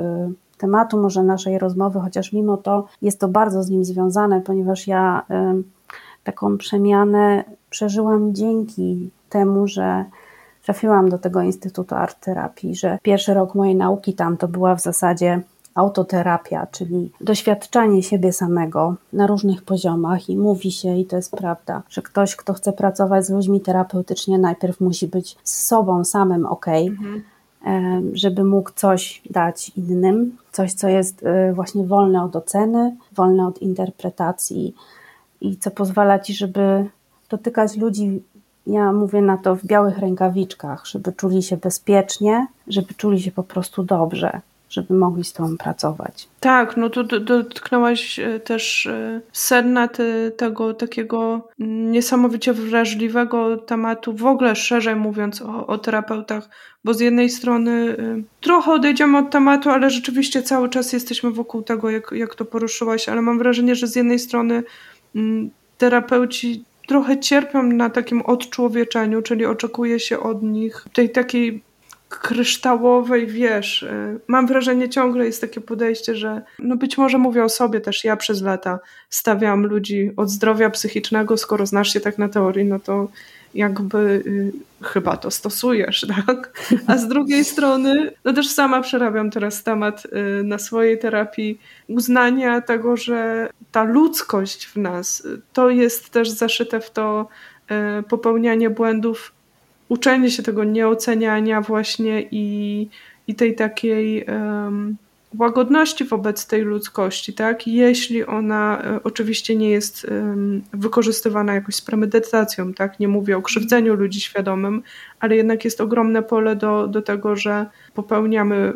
tematu może naszej rozmowy, chociaż mimo to jest to bardzo z nim związane, ponieważ ja y, taką przemianę przeżyłam dzięki temu, że trafiłam do tego Instytutu Art Terapii, że pierwszy rok mojej nauki tam to była w zasadzie autoterapia, czyli doświadczanie siebie samego na różnych poziomach i mówi się, i to jest prawda, że ktoś, kto chce pracować z ludźmi terapeutycznie, najpierw musi być z sobą samym ok, mhm. żeby mógł coś dać innym, coś, co jest e, właśnie wolne od oceny, wolne od interpretacji i co pozwala ci, żeby dotykać ludzi ja mówię na to w białych rękawiczkach, żeby czuli się bezpiecznie, żeby czuli się po prostu dobrze, żeby mogli z tobą pracować. Tak, no to dotknęłaś e, też e, sedna te, tego takiego niesamowicie wrażliwego tematu, w ogóle szerzej mówiąc o, o terapeutach, bo z jednej strony e, trochę odejdziemy od tematu, ale rzeczywiście cały czas jesteśmy wokół tego, jak, jak to poruszyłaś, ale mam wrażenie, że z jednej strony terapeuci trochę cierpią na takim odczłowieczeniu, czyli oczekuje się od nich tej takiej kryształowej, wiesz, y, mam wrażenie ciągle jest takie podejście, że no być może mówię o sobie też, ja przez lata stawiam ludzi od zdrowia psychicznego, skoro znasz się tak na teorii, no to jakby y, chyba to stosujesz, tak? A z drugiej strony, no też sama przerabiam teraz temat y, na swojej terapii uznania tego, że ta ludzkość w nas, y, to jest też zaszyte w to popełnianie błędów, uczenie się tego nieoceniania właśnie i, i tej takiej łagodności wobec tej ludzkości, tak? Jeśli ona e, oczywiście nie jest wykorzystywana jakoś z premedytacją, tak? Nie mówię o krzywdzeniu ludzi świadomym, ale jednak jest ogromne pole do, do tego, że popełniamy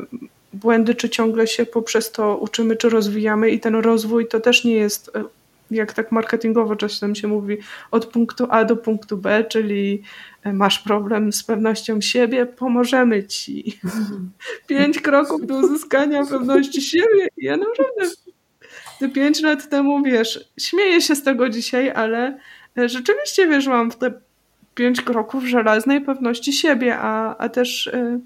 błędy, czy ciągle się poprzez to uczymy, czy rozwijamy i ten rozwój to też nie jest e, jak tak marketingowo czasem się mówi, od punktu A do punktu B, czyli e, masz problem z pewnością siebie, pomożemy ci. Pięć kroków do uzyskania pewności siebie. Ja naprawdę te pięć lat temu, wiesz, śmieję się z tego dzisiaj, ale e, rzeczywiście wierzyłam w te pięć kroków żelaznej pewności siebie, a, a też y,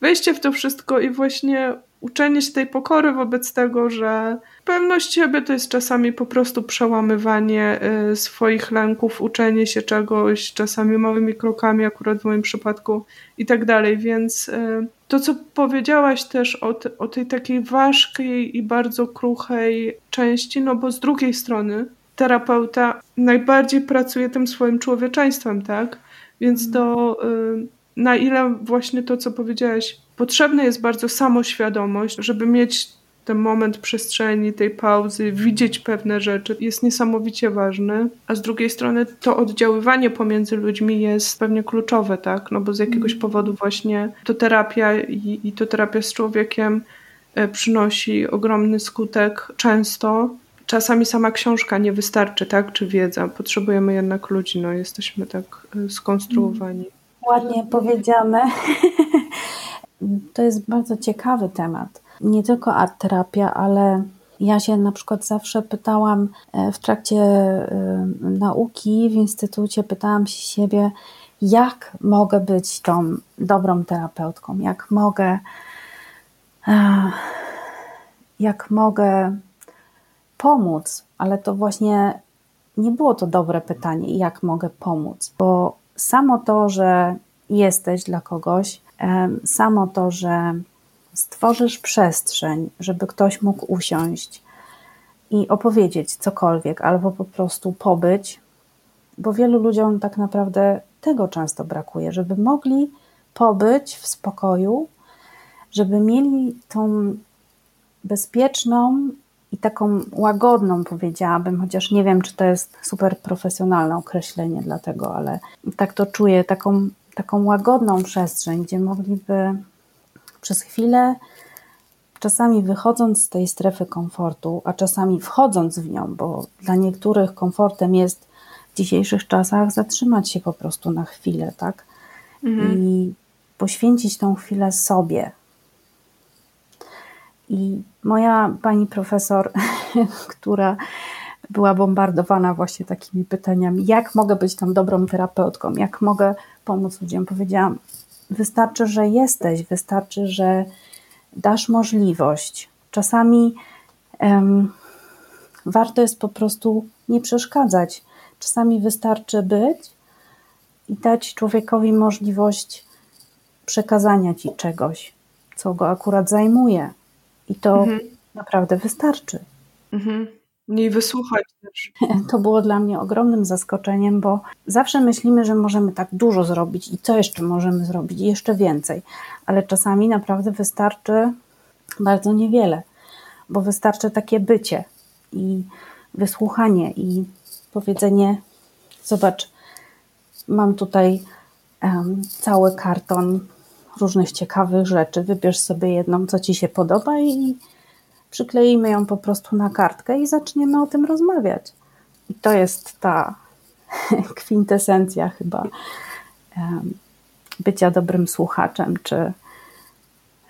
wejście w to wszystko i właśnie uczenie się tej pokory wobec tego, że pewność siebie to jest czasami po prostu przełamywanie y, swoich lęków, uczenie się czegoś, czasami małymi krokami, akurat w moim przypadku i tak dalej. Więc y, to, co powiedziałaś też o, te, o tej takiej ważkiej i bardzo kruchej części, no bo z drugiej strony terapeuta najbardziej pracuje tym swoim człowieczeństwem, tak? Więc to y, na ile właśnie to, co powiedziałaś, potrzebna jest bardzo samoświadomość, żeby mieć ten moment przestrzeni, tej pauzy, widzieć pewne rzeczy jest niesamowicie ważny, a z drugiej strony to oddziaływanie pomiędzy ludźmi jest pewnie kluczowe, tak? No bo z jakiegoś mm. powodu właśnie to terapia i, i to terapia z człowiekiem e, przynosi ogromny skutek często. Czasami sama książka nie wystarczy, tak? Czy wiedza. Potrzebujemy jednak ludzi, no jesteśmy tak e, skonstruowani. Ładnie powiedziane. To jest bardzo ciekawy temat. Nie tylko art terapia, ale ja się na przykład zawsze pytałam e, w trakcie e, nauki w instytucie, pytałam się siebie, jak mogę być tą dobrą terapeutką, jak mogę, jak mogę pomóc, ale to właśnie nie było to dobre pytanie, jak mogę pomóc, bo samo to, że jesteś dla kogoś, samo to, że stworzysz przestrzeń, żeby ktoś mógł usiąść i opowiedzieć cokolwiek, albo po prostu pobyć, bo wielu ludziom tak naprawdę tego często brakuje, żeby mogli pobyć w spokoju, żeby mieli tą bezpieczną i taką łagodną, powiedziałabym, chociaż nie wiem, czy to jest super profesjonalne określenie dla tego, ale tak to czuję, taką, taką łagodną przestrzeń, gdzie mogliby przez chwilę, czasami wychodząc z tej strefy komfortu, a czasami wchodząc w nią, bo dla niektórych komfortem jest w dzisiejszych czasach zatrzymać się po prostu na chwilę, tak? Mhm. I poświęcić tą chwilę sobie, i moja pani profesor, która była bombardowana właśnie takimi pytaniami, jak mogę być tą dobrą terapeutką, jak mogę pomóc ludziom, powiedziałam, wystarczy, że jesteś, wystarczy, że dasz możliwość. Czasami um, warto jest po prostu nie przeszkadzać. Czasami wystarczy być i dać człowiekowi możliwość przekazania ci czegoś, co go akurat zajmuje. I to mhm. naprawdę wystarczy. Mhm. I wysłuchać też. To było dla mnie ogromnym zaskoczeniem, bo zawsze myślimy, że możemy tak dużo zrobić i co jeszcze możemy zrobić, i jeszcze więcej, ale czasami naprawdę wystarczy bardzo niewiele, bo wystarczy takie bycie i wysłuchanie i powiedzenie: Zobacz, mam tutaj um, cały karton różnych ciekawych rzeczy. Wybierz sobie jedną, co ci się podoba i przykleimy ją po prostu na kartkę i zaczniemy o tym rozmawiać. I to jest ta kwintesencja chyba bycia dobrym słuchaczem, czy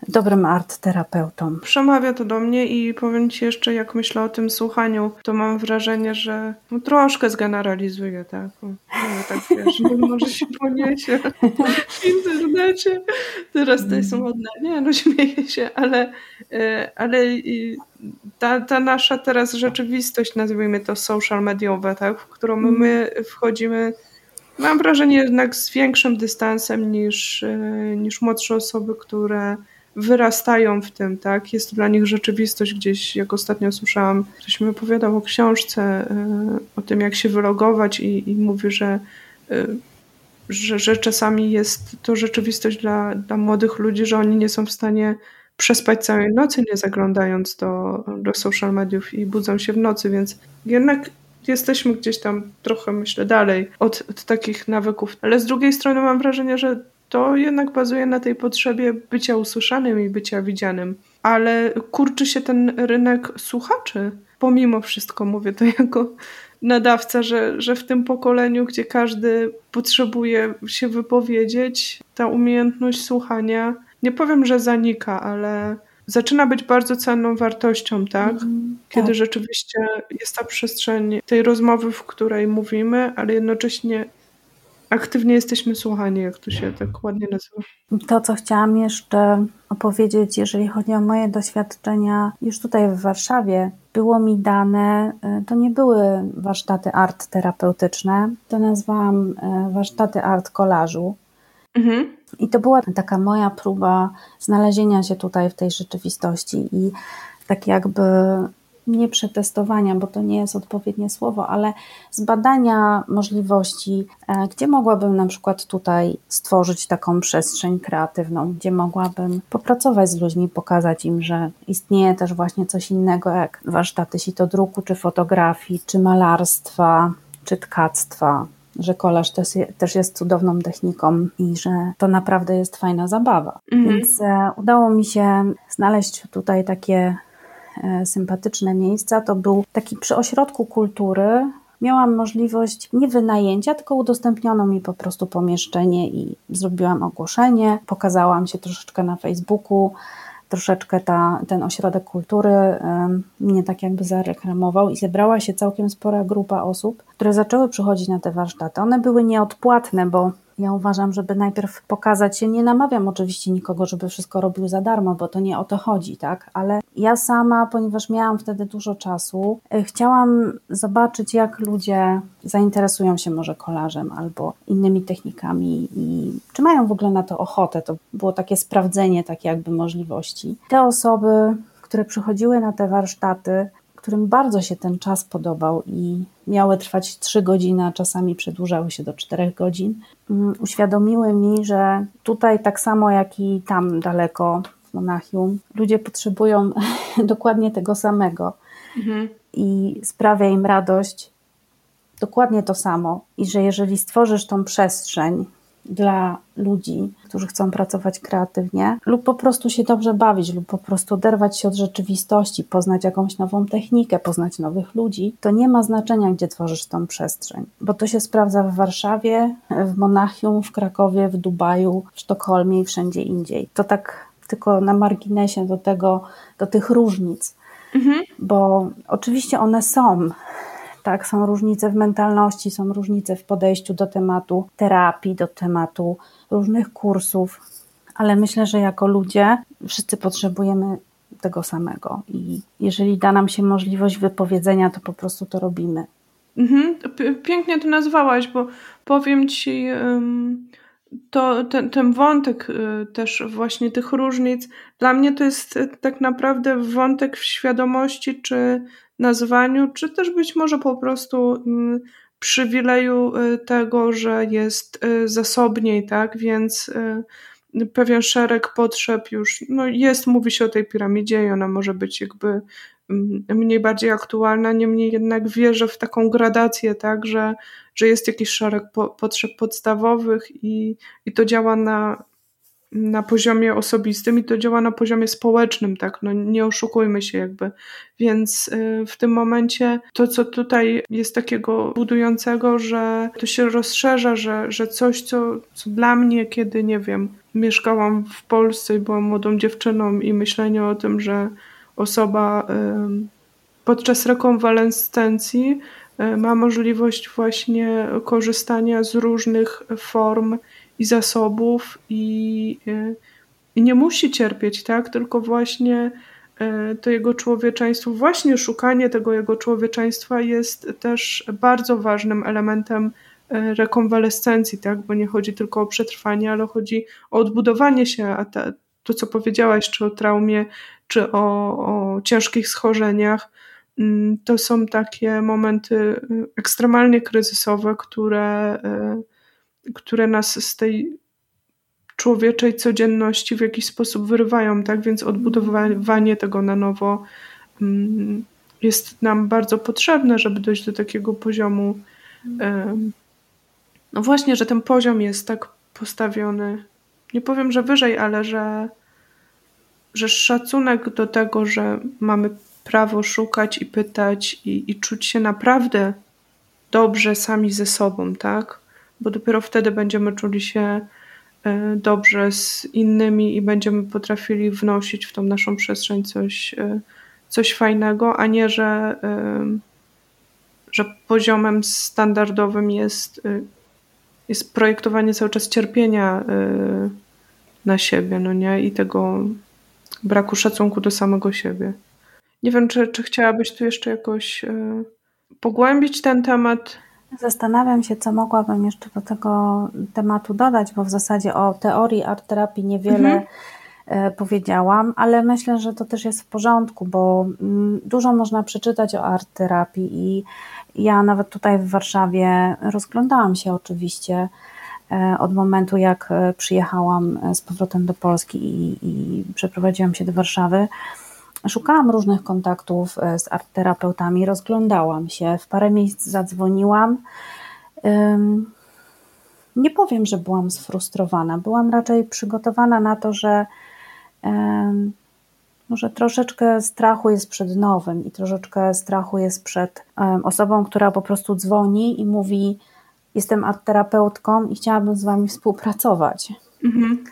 dobrym art terapeutą. Przemawia to do mnie i powiem Ci jeszcze, jak myślę o tym słuchaniu, to mam wrażenie, że no, troszkę zgeneralizuję, tak? No, tak wiesz, może się poniesie w internecie. Teraz to jest modne. Nie, no śmieję się, ale, e, ale ta, ta nasza teraz rzeczywistość, nazwijmy to social mediowa, tak? W którą my wchodzimy mam wrażenie jednak z większym dystansem niż, e, niż młodsze osoby, które wyrastają w tym, tak? Jest to dla nich rzeczywistość gdzieś, jak ostatnio słyszałam, ktoś mi opowiadał o książce, y, o tym, jak się wylogować i, i mówi, że, y, że, że czasami jest to rzeczywistość dla, dla młodych ludzi, że oni nie są w stanie przespać całej nocy, nie zaglądając do, do social mediów i budzą się w nocy, więc jednak jesteśmy gdzieś tam trochę, myślę, dalej od, od takich nawyków. Ale z drugiej strony mam wrażenie, że to jednak bazuje na tej potrzebie bycia usłyszanym i bycia widzianym. Ale kurczy się ten rynek słuchaczy. Pomimo wszystko mówię to jako nadawca, że, że w tym pokoleniu, gdzie każdy potrzebuje się wypowiedzieć, ta umiejętność słuchania, nie powiem, że zanika, ale zaczyna być bardzo cenną wartością, tak? Mm, Kiedy tak. rzeczywiście jest ta przestrzeń tej rozmowy, w której mówimy, ale jednocześnie aktywnie jesteśmy słuchani, jak to się tak ładnie nazywa. To, co chciałam jeszcze opowiedzieć, jeżeli chodzi o moje doświadczenia już tutaj w Warszawie, było mi dane, y, to nie były warsztaty art terapeutyczne, to nazwałam y, warsztaty art kolażu. Mhm. I to była taka moja próba znalezienia się tutaj w tej rzeczywistości i tak jakby nie przetestowania, bo to nie jest odpowiednie słowo, ale zbadania możliwości, e, gdzie mogłabym na przykład tutaj stworzyć taką przestrzeń kreatywną, gdzie mogłabym popracować z ludźmi, pokazać im, że istnieje też właśnie coś innego jak warsztaty sitodruku, czy fotografii, czy malarstwa, czy tkactwa, że kolaż też, też jest cudowną techniką i że to naprawdę jest fajna zabawa. Mhm. Więc e, udało mi się znaleźć tutaj takie sympatyczne miejsca. To był taki przy ośrodku kultury. Miałam możliwość nie wynajęcia, tylko udostępniono mi po prostu pomieszczenie i zrobiłam ogłoszenie. Pokazałam się troszeczkę na Facebooku troszeczkę ta, ten ośrodek kultury mnie tak jakby zareklamował i zebrała się całkiem spora grupa osób, które zaczęły przychodzić na te warsztaty. One były nieodpłatne, bo ja uważam, żeby najpierw pokazać się, nie namawiam oczywiście nikogo, żeby wszystko robił za darmo, bo to nie o to chodzi, tak? Ale ja sama, ponieważ miałam wtedy dużo czasu, e, chciałam zobaczyć, jak ludzie zainteresują się może kolarzem albo innymi technikami i czy mają w ogóle na to ochotę. To było takie sprawdzenie, takie jakby możliwości. Te osoby, które przychodziły na te warsztaty, którym bardzo się ten czas podobał i miały trwać 3 godziny, a czasami przedłużały się do 4 godzin, mm, uświadomiły mi, że tutaj tak samo jak i tam daleko w Monachium, ludzie potrzebują dokładnie tego samego mhm. i sprawia im radość dokładnie to samo. I że jeżeli stworzysz tą przestrzeń, dla ludzi, którzy chcą pracować kreatywnie, lub po prostu się dobrze bawić, lub po prostu oderwać się od rzeczywistości, poznać jakąś nową technikę, poznać nowych ludzi, to nie ma znaczenia, gdzie tworzysz tą przestrzeń, bo to się sprawdza w Warszawie, w Monachium, w Krakowie, w Dubaju, w Sztokholmie i wszędzie indziej. To tak tylko na marginesie do tego, do tych różnic. Mhm. Bo oczywiście one są, tak? Są różnice w mentalności, są różnice w podejściu do tematu terapii, do tematu różnych kursów, ale myślę, że jako ludzie wszyscy potrzebujemy tego samego i jeżeli da nam się możliwość wypowiedzenia, to po prostu to robimy. Mhm. Pięknie to nazwałaś, bo powiem ci, to ten, ten wątek y, też właśnie tych różnic, dla mnie to jest tak naprawdę wątek w świadomości, czy nazwaniu, czy też być może po prostu mm, przywileju y, tego, że jest y, zasobniej, tak? Więc y, pewien szereg potrzeb już no jest, mówi się o tej piramidzie i ona może być jakby mm, mniej bardziej aktualna, niemniej jednak wierzę w taką gradację, tak, że, że jest jakiś szereg po, potrzeb podstawowych i, i to działa na, na poziomie osobistym i to działa na poziomie społecznym, tak? No nie oszukujmy się jakby. Więc y, w tym momencie to, co tutaj jest takiego budującego, że to się rozszerza, że, że coś, co, co dla mnie, kiedy nie wiem, mieszkałam w Polsce i byłam młodą dziewczyną i myślenie o tym, że osoba podczas rekonwalescencji y, ma możliwość właśnie korzystania z różnych form i zasobów i, e, i nie musi cierpieć, tak? Tylko właśnie e, to jego człowieczeństwo, właśnie szukanie tego jego człowieczeństwa jest też bardzo ważnym elementem e, rekonwalescencji, tak? Bo nie chodzi tylko o przetrwanie, ale chodzi o odbudowanie się, a to co powiedziałaś, czy o traumie, czy o, o ciężkich schorzeniach, to są takie momenty ekstremalnie kryzysowe, które które nas z tej człowieczej codzienności w jakiś sposób wyrywają, tak? Więc odbudowywanie tego na nowo mm, jest nam bardzo potrzebne, żeby dojść do takiego poziomu. No właśnie, że ten poziom jest tak postawiony. Nie powiem, że wyżej, ale że, że szacunek do tego, że mamy prawo szukać i pytać i, i czuć się naprawdę dobrze sami ze sobą, tak? Bo dopiero wtedy będziemy czuli się e, dobrze z innymi i będziemy potrafili wnosić w tą naszą przestrzeń coś, e, coś fajnego, a nie, że, e, że poziomem standardowym jest jest projektowanie cały czas cierpienia na siebie, no nie? I tego braku szacunku do samego siebie. Nie wiem, czy, czy chciałabyś tu jeszcze jakoś pogłębić ten temat? Zastanawiam się, co mogłabym jeszcze do tego tematu dodać, bo w zasadzie o teorii art terapii niewiele mhm. E, powiedziałam, ale myślę, że to też jest w porządku, bo mm, dużo można przeczytać o art terapii i ja nawet tutaj w Warszawie rozglądałam się oczywiście e, od momentu, jak e, przyjechałam z powrotem do Polski i, i przeprowadziłam się do Warszawy. Szukałam różnych kontaktów z artterapeutami, rozglądałam się, w parę miejsc zadzwoniłam. Nie powiem, że byłam sfrustrowana. Byłam raczej przygotowana na to, że może troszeczkę strachu jest przed nowym i troszeczkę strachu jest przed osobą, która po prostu dzwoni i mówi: Jestem artterapeutką i chciałabym z wami współpracować. Mhm.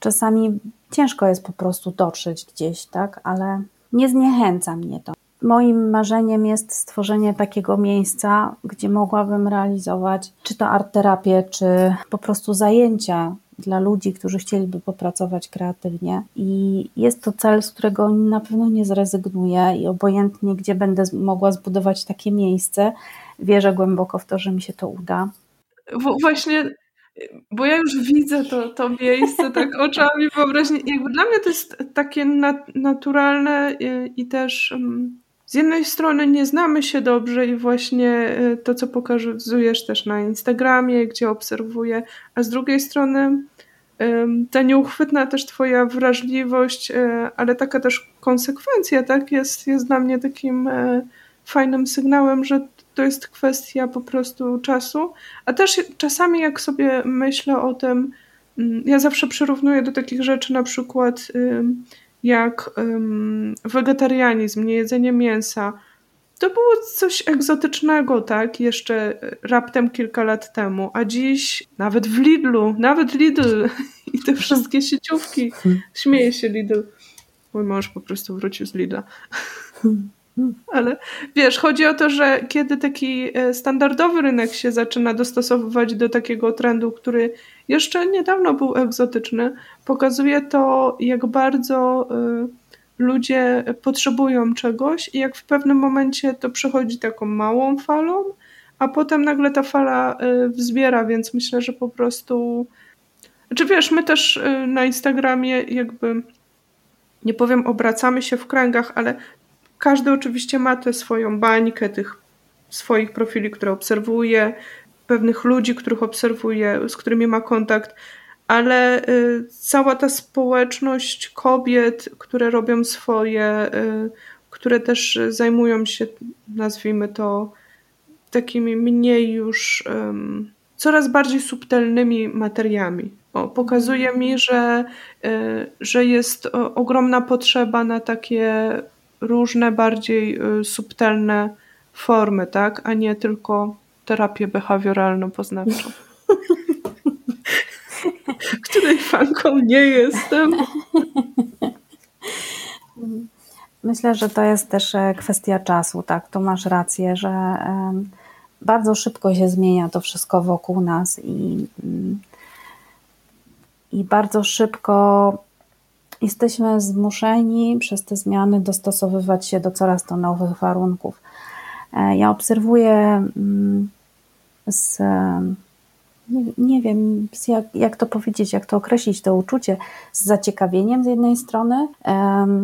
Czasami ciężko jest po prostu dotrzeć gdzieś, tak, ale nie zniechęca mnie to. Moim marzeniem jest stworzenie takiego miejsca, gdzie mogłabym realizować czy to art terapię, czy po prostu zajęcia dla ludzi, którzy chcieliby popracować kreatywnie. I jest to cel, z którego na pewno nie zrezygnuję i obojętnie, gdzie będę mogła zbudować takie miejsce, wierzę głęboko w to, że mi się to uda. Właśnie bo ja już widzę to, to miejsce tak oczami wyobraźni. Jakby dla mnie to jest takie nat naturalne i, i też um, z jednej strony nie znamy się dobrze i właśnie y, to, co pokazujesz też na Instagramie, gdzie obserwuję, a z drugiej strony ta nieuchwytna też twoja wrażliwość, y, ale taka też konsekwencja, tak, jest, jest dla mnie takim y, fajnym sygnałem, że to jest kwestia po prostu czasu, a też czasami jak sobie myślę o tym, mm, ja zawsze przyrównuję do takich rzeczy na przykład jak wegetarianizm, niejedzenie mięsa, to było coś egzotycznego, tak, jeszcze raptem kilka lat temu, a dziś nawet w Lidlu, nawet Lidl i te wszystkie sieciówki, śmieje się Lidl. Mój mąż po prostu wrócił z Lidla. Ale wiesz, chodzi o to, że kiedy taki e, standardowy rynek się zaczyna dostosowywać do takiego trendu, który jeszcze niedawno był egzotyczny, pokazuje to, jak bardzo e, ludzie potrzebują czegoś i jak w pewnym momencie to przechodzi taką małą falą, a potem nagle ta fala e, wzbiera, więc myślę, że po prostu. Znaczy wiesz, my też na Instagramie jakby nie powiem, obracamy się w kręgach, ale każdy oczywiście ma tę swoją bańkę tych swoich profili, które obserwuje, pewnych ludzi, których obserwuje, z którymi ma kontakt, ale y, cała ta społeczność kobiet, które robią swoje, y, które też zajmują się, nazwijmy to, takimi mniej już coraz bardziej subtelnymi materiami. O, pokazuje mi, że, y, że jest ogromna potrzeba na takie różne bardziej y, subtelne formy, tak, a nie tylko terapię behawioralno-poznawczą. której fanką nie jestem. Myślę, że to jest też e, kwestia czasu, tak, tu masz rację, że bardzo szybko się zmienia to wszystko wokół nas i, i bardzo szybko jesteśmy zmuszeni przez te zmiany dostosowywać się do coraz to nowych warunków. E, ja obserwuję mm, z, nie, nie wiem jak, jak to powiedzieć, jak to określić, to uczucie, z zaciekawieniem z jednej strony,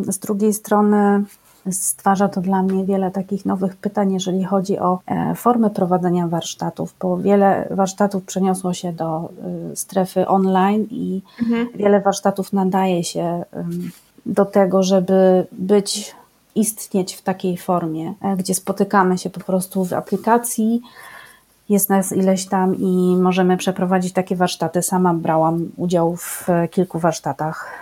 z drugiej strony Stwarza to dla mnie wiele takich nowych pytań, jeżeli chodzi o e, formy prowadzenia warsztatów, bo wiele warsztatów przeniosło się do e, strefy online i mhm. wiele warsztatów nadaje się do tego, żeby być, istnieć w takiej formie, e, gdzie spotykamy się po prostu w aplikacji. Jest nas ileś tam i możemy przeprowadzić takie warsztaty. Sama brałam udział w kilku warsztatach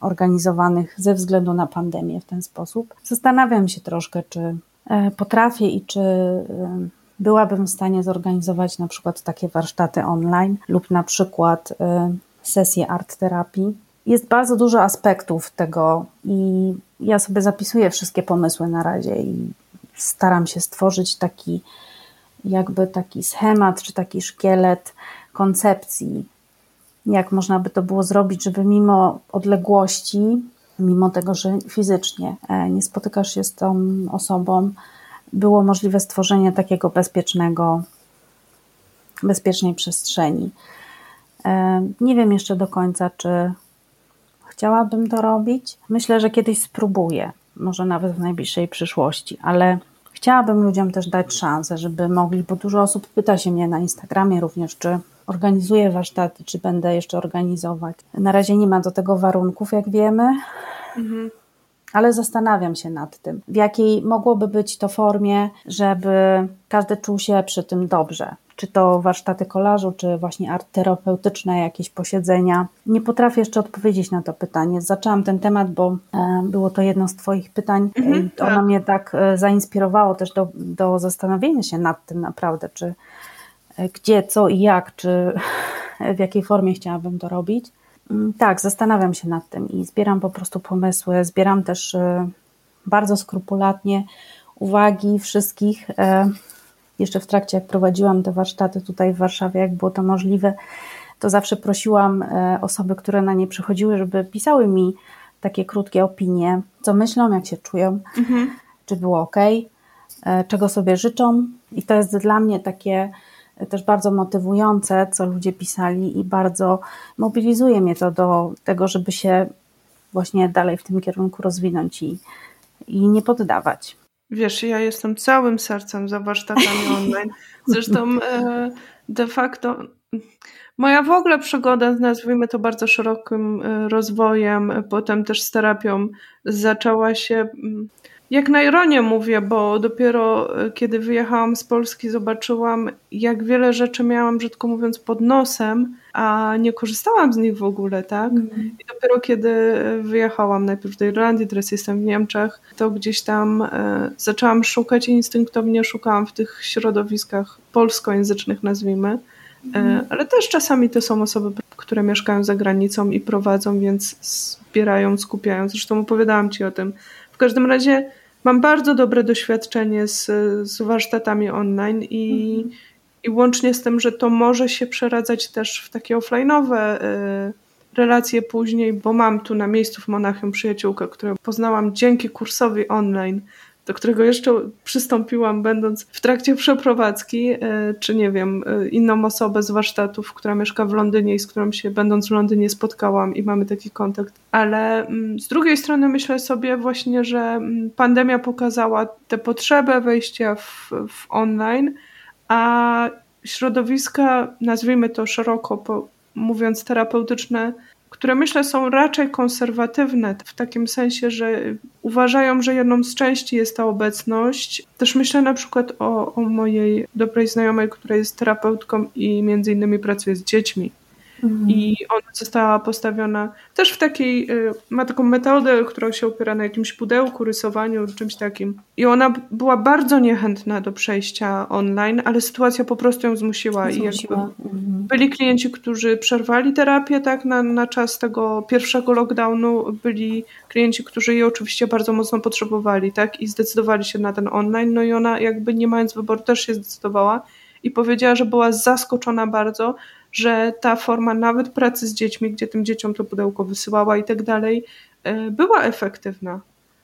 organizowanych ze względu na pandemię w ten sposób. Zastanawiam się troszkę, czy e, potrafię i czy byłabym w stanie zorganizować na przykład takie warsztaty online lub na przykład e, sesje art terapii. Jest bardzo dużo aspektów tego i ja sobie zapisuję wszystkie pomysły na razie i staram się stworzyć taki jakby taki schemat czy taki szkielet koncepcji, jak można by to było zrobić, żeby mimo odległości, mimo tego, że fizycznie e, nie spotykasz się z tą osobą, było możliwe stworzenie takiego bezpiecznego, bezpiecznej przestrzeni. E, nie wiem jeszcze do końca, czy chciałabym to robić. Myślę, że kiedyś spróbuję, może nawet w najbliższej przyszłości, ale chciałabym ludziom też dać szansę, żeby mogli, bo dużo osób pyta się mnie na Instagramie również, czy organizuję warsztaty, czy będę jeszcze organizować. Na razie nie ma do tego warunków, jak wiemy. Mhm ale zastanawiam się nad tym, w jakiej mogłoby być to formie, żeby każdy czuł się przy tym dobrze. Czy to warsztaty kolażu, czy właśnie art terapeutyczne, jakieś posiedzenia. Nie potrafię jeszcze odpowiedzieć na to pytanie. Zaczęłam ten temat, bo e, było to jedno z Twoich pytań. Mhm, ono tak. mnie tak e, zainspirowało też do, do zastanowienia się nad tym naprawdę, czy gdzie, co i jak, czy w jakiej formie chciałabym to robić. Mm, tak, zastanawiam się nad tym i zbieram po prostu pomysły. Zbieram też y, bardzo skrupulatnie uwagi wszystkich. E, jeszcze w trakcie, jak prowadziłam te warsztaty tutaj w Warszawie, jak było to możliwe, to zawsze prosiłam e, osoby, które na nie przychodziły, żeby pisały mi takie krótkie opinie, co myślą, jak się czują, mhm. czy było ok, e, czego sobie życzą. I to jest dla mnie takie też bardzo motywujące, co ludzie pisali i bardzo mobilizuje mnie to do tego, żeby się właśnie dalej w tym kierunku rozwinąć i, i nie poddawać. Wiesz, ja jestem całym sercem za warsztatami online. Zresztą e, de facto moja w ogóle przygoda, nazwijmy to bardzo szerokim e, rozwojem, potem też z terapią, zaczęła się mm, jak na ironię mówię, bo dopiero e, kiedy wyjechałam z Polski, zobaczyłam, jak wiele rzeczy miałam, brzydko mówiąc, pod nosem, a nie korzystałam z nich w ogóle, tak? Mm. I dopiero kiedy wyjechałam najpierw do Irlandii, teraz jestem w Niemczech, to gdzieś tam e, zaczęłam szukać i instynktownie szukałam w tych środowiskach polskojęzycznych, nazwijmy. Mm. ale też czasami to są osoby, które mieszkają za granicą i prowadzą, więc zbierają, skupiają. Zresztą opowiadałam Ci o tym. W każdym razie mam bardzo dobre doświadczenie z, z warsztatami online i, mhm. i łącznie z tym, że to może się przeradzać też w takie offline'owe y, relacje później, bo mam tu na miejscu w Monachium przyjaciółkę, którą poznałam dzięki kursowi online do którego jeszcze przystąpiłam, będąc w trakcie przeprowadzki, e, czy nie wiem, e, inną osobę z warsztatów, która mieszka w Londynie i z którą się, będąc w Londynie, spotkałam i mamy taki kontakt. Ale mm, z drugiej strony myślę sobie właśnie, że mm, pandemia pokazała tę potrzebę wejścia w, w online, a środowiska, nazwijmy to szeroko mówiąc, terapeutyczne, które myślę są raczej konserwatywne, w takim sensie, że uważają, że jedną z części jest ta obecność. Też myślę na przykład o, o mojej dobrej znajomej, która jest terapeutką i między innymi pracuje z dziećmi. Mhm. I ona została postawiona też w takiej, y, ma taką metodę, która się opiera na jakimś pudełku, rysowaniu, czymś takim. I ona była bardzo niechętna do przejścia online, ale sytuacja po prostu ją zmusiła. zmusiła. I jakby mhm. byli klienci, którzy przerwali terapię tak na, na czas tego pierwszego lockdownu, byli klienci, którzy jej oczywiście bardzo mocno potrzebowali, tak? I zdecydowali się na ten online. No i ona jakby nie mając wyboru też się zdecydowała i powiedziała, że była zaskoczona bardzo, że ta forma nawet pracy z dziećmi, gdzie tym dzieciom to pudełko wysyłała i tak dalej, e, była efektywna.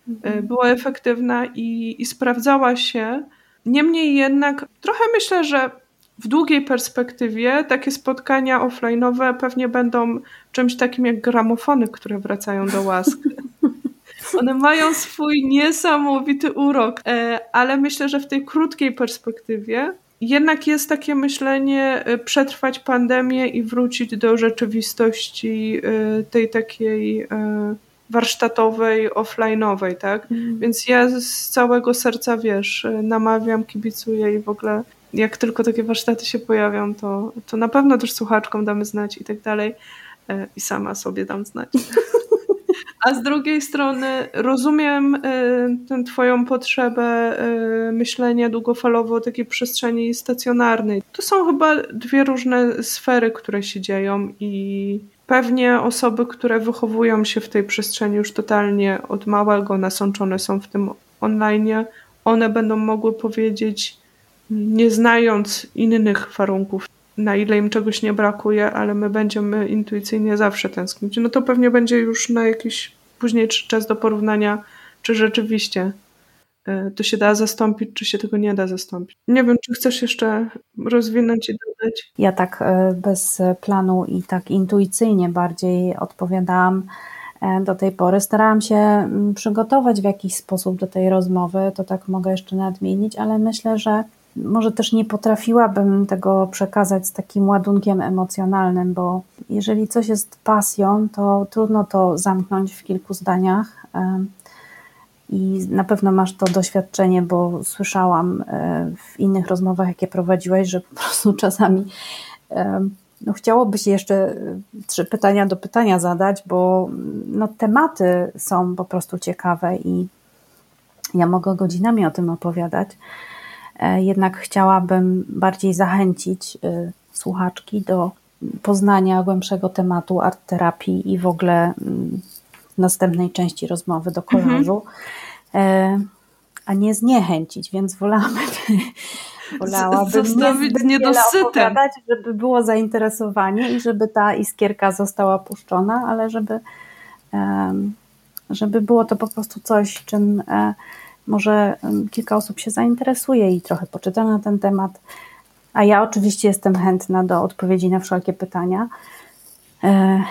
E, mhm. Była efektywna i, i sprawdzała się. Niemniej jednak trochę myślę, że w długiej perspektywie takie spotkania offline'owe pewnie będą czymś takim jak gramofony, które wracają do łask. One mają swój niesamowity urok, e, ale myślę, że w tej krótkiej perspektywie jednak jest takie myślenie y, przetrwać pandemię i wrócić do rzeczywistości y, tej takiej y, warsztatowej, offline'owej, tak? Mm. Więc ja z całego serca, wiesz, namawiam, kibicuję i w ogóle jak tylko takie warsztaty się pojawią, to, to na pewno też słuchaczkom damy znać i tak dalej. I sama sobie dam znać. A z drugiej strony rozumiem y, tę Twoją potrzebę y, myślenia długofalowo o takiej przestrzeni stacjonarnej. To są chyba dwie różne sfery, które się dzieją i pewnie osoby, które wychowują się w tej przestrzeni już totalnie od małego, nasączone są w tym online, one będą mogły powiedzieć nie znając innych warunków, na ile im czegoś nie brakuje, ale my będziemy intuicyjnie zawsze tęsknić, no to pewnie będzie już na jakiś późniejszy czas do porównania, czy rzeczywiście e, to się da zastąpić, czy się tego nie da zastąpić. Nie wiem, czy chcesz jeszcze rozwinąć i dodać? Ja tak e, bez planu i tak intuicyjnie bardziej odpowiadałam e, do tej pory. Starałam się mm, przygotować w jakiś sposób do tej rozmowy, to tak mogę jeszcze nadmienić, ale myślę, że może też nie potrafiłabym tego przekazać z takim ładunkiem emocjonalnym, bo jeżeli coś jest pasją, to trudno to zamknąć w kilku zdaniach. I na pewno masz to doświadczenie, bo słyszałam e, w innych rozmowach, jakie prowadziłeś, że po prostu czasami no, chciałoby się jeszcze e, trzy pytania do pytania zadać, bo no, tematy są po prostu ciekawe i ja mogę godzinami o tym opowiadać. E, jednak chciałabym bardziej zachęcić e, słuchaczki do poznania głębszego tematu art terapii i w ogóle mm, następnej części rozmowy do kolażu, mhm. a nie zniechęcić, więc wolałabym, wolałabym zostawić niedosytem, żeby było zainteresowanie i żeby ta iskierka została puszczona, ale żeby, żeby było to po prostu coś, czym może kilka osób się zainteresuje i trochę poczyta na ten temat. A ja oczywiście jestem chętna do odpowiedzi na wszelkie pytania. E,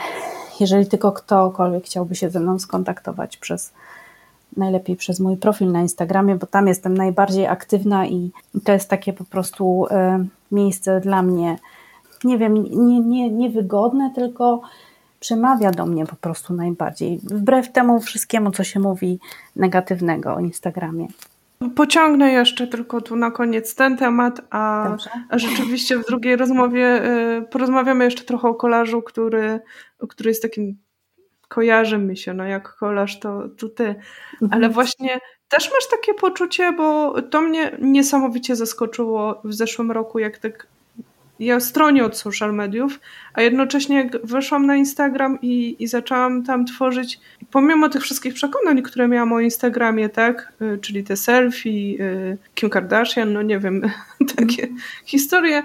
jeżeli tylko ktokolwiek chciałby się ze mną skontaktować przez najlepiej przez mój profil na Instagramie, bo tam jestem najbardziej aktywna i to jest takie po prostu e, miejsce dla mnie, nie wiem, nie, nie, niewygodne, tylko przemawia do mnie po prostu najbardziej, wbrew temu wszystkiemu, co się mówi negatywnego o Instagramie. Pociągnę jeszcze tylko tu na koniec ten temat, a, rzeczywiście w drugiej rozmowie y, porozmawiamy jeszcze trochę o kolażu, który, który jest takim kojarzy mi się, no jak kolaż to, to ty. Mhm. Ale właśnie też masz takie poczucie, bo to mnie niesamowicie zaskoczyło w zeszłym roku, jak tak ja stronię od social mediów, a jednocześnie weszłam na Instagram i, i zaczęłam tam tworzyć, pomimo tych wszystkich przekonań, które miałam o Instagramie, tak, y, czyli te selfie, y, Kim Kardashian, no nie wiem, takie historie,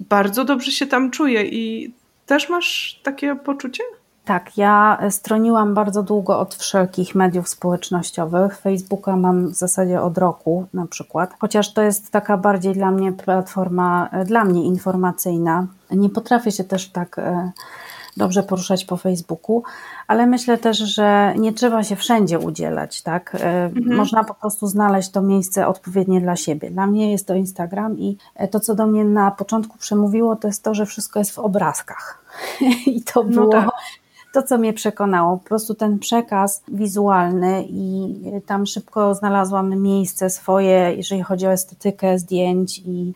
bardzo dobrze się tam czuję i też masz takie poczucie? Tak, ja stroniłam bardzo długo od wszelkich mediów społecznościowych. Facebooka mam w zasadzie od roku na przykład, chociaż to jest taka bardziej dla mnie platforma, e, dla mnie informacyjna. Nie potrafię się też tak e, dobrze poruszać po Facebooku, ale myślę też, że nie trzeba się wszędzie udzielać, tak? E, mhm. Można po prostu znaleźć to miejsce odpowiednie dla siebie. Dla mnie jest to Instagram i to, co do mnie na początku przemówiło, to jest to, że wszystko jest w obrazkach. I to no było tak to, co mnie przekonało, po prostu ten przekaz wizualny i tam szybko znalazłam miejsce swoje, jeżeli chodzi o estetykę zdjęć i,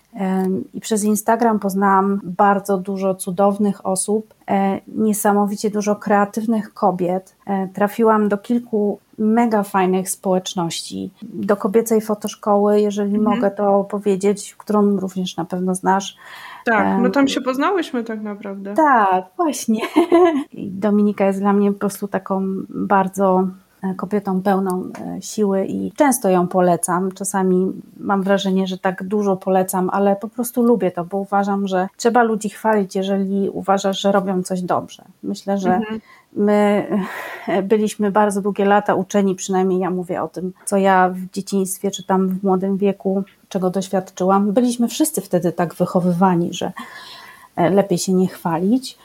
i przez Instagram poznałam bardzo dużo cudownych osób, e, niesamowicie dużo kreatywnych kobiet. E, trafiłam do kilku mega fajnych społeczności, do kobiecej fotoszkoły, jeżeli mhm. mogę to powiedzieć, którą również na pewno znasz. Tak, no tam się poznałyśmy tak naprawdę. Tak, właśnie. Dominika jest dla mnie po prostu taką bardzo e, kobietą pełną e, siły i często ją polecam. Czasami mam wrażenie, że tak dużo polecam, ale po prostu lubię to, bo uważam, że trzeba ludzi chwalić, jeżeli uważasz, że robią coś dobrze. Myślę, że mhm. My byliśmy bardzo długie lata uczeni, przynajmniej ja mówię o tym, co ja w dzieciństwie czy tam w młodym wieku, czego doświadczyłam. Byliśmy wszyscy wtedy tak wychowywani, że e, lepiej się nie chwalić.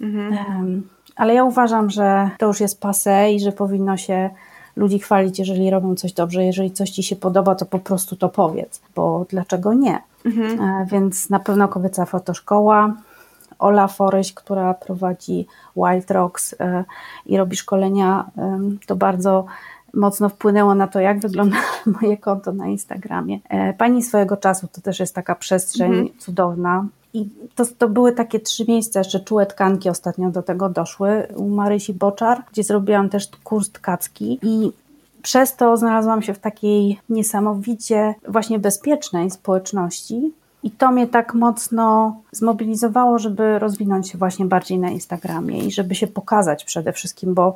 Mhm. Ale ja uważam, że to już jest pase i że powinno się ludzi chwalić, jeżeli robią coś dobrze. Jeżeli coś ci się podoba, to po prostu to powiedz, bo dlaczego nie? Mhm. E, więc na pewno kobieca fotoszkoła, Ola Foreś, która prowadzi Wild Rocks e, i robi szkolenia, to bardzo mocno wpłynęło na to, jak wygląda moje konto na Instagramie. E, pani swojego czasu to też jest taka przestrzeń mhm. cudowna. I to, to były takie trzy miejsca, jeszcze czułe tkanki ostatnio do tego doszły. U Marysi Boczar, gdzie zrobiłam też kurs tkacki i przez to znalazłam się w takiej niesamowicie właśnie bezpiecznej społeczności, i to mnie tak mocno zmobilizowało, żeby rozwinąć się właśnie bardziej na Instagramie i żeby się pokazać przede wszystkim, bo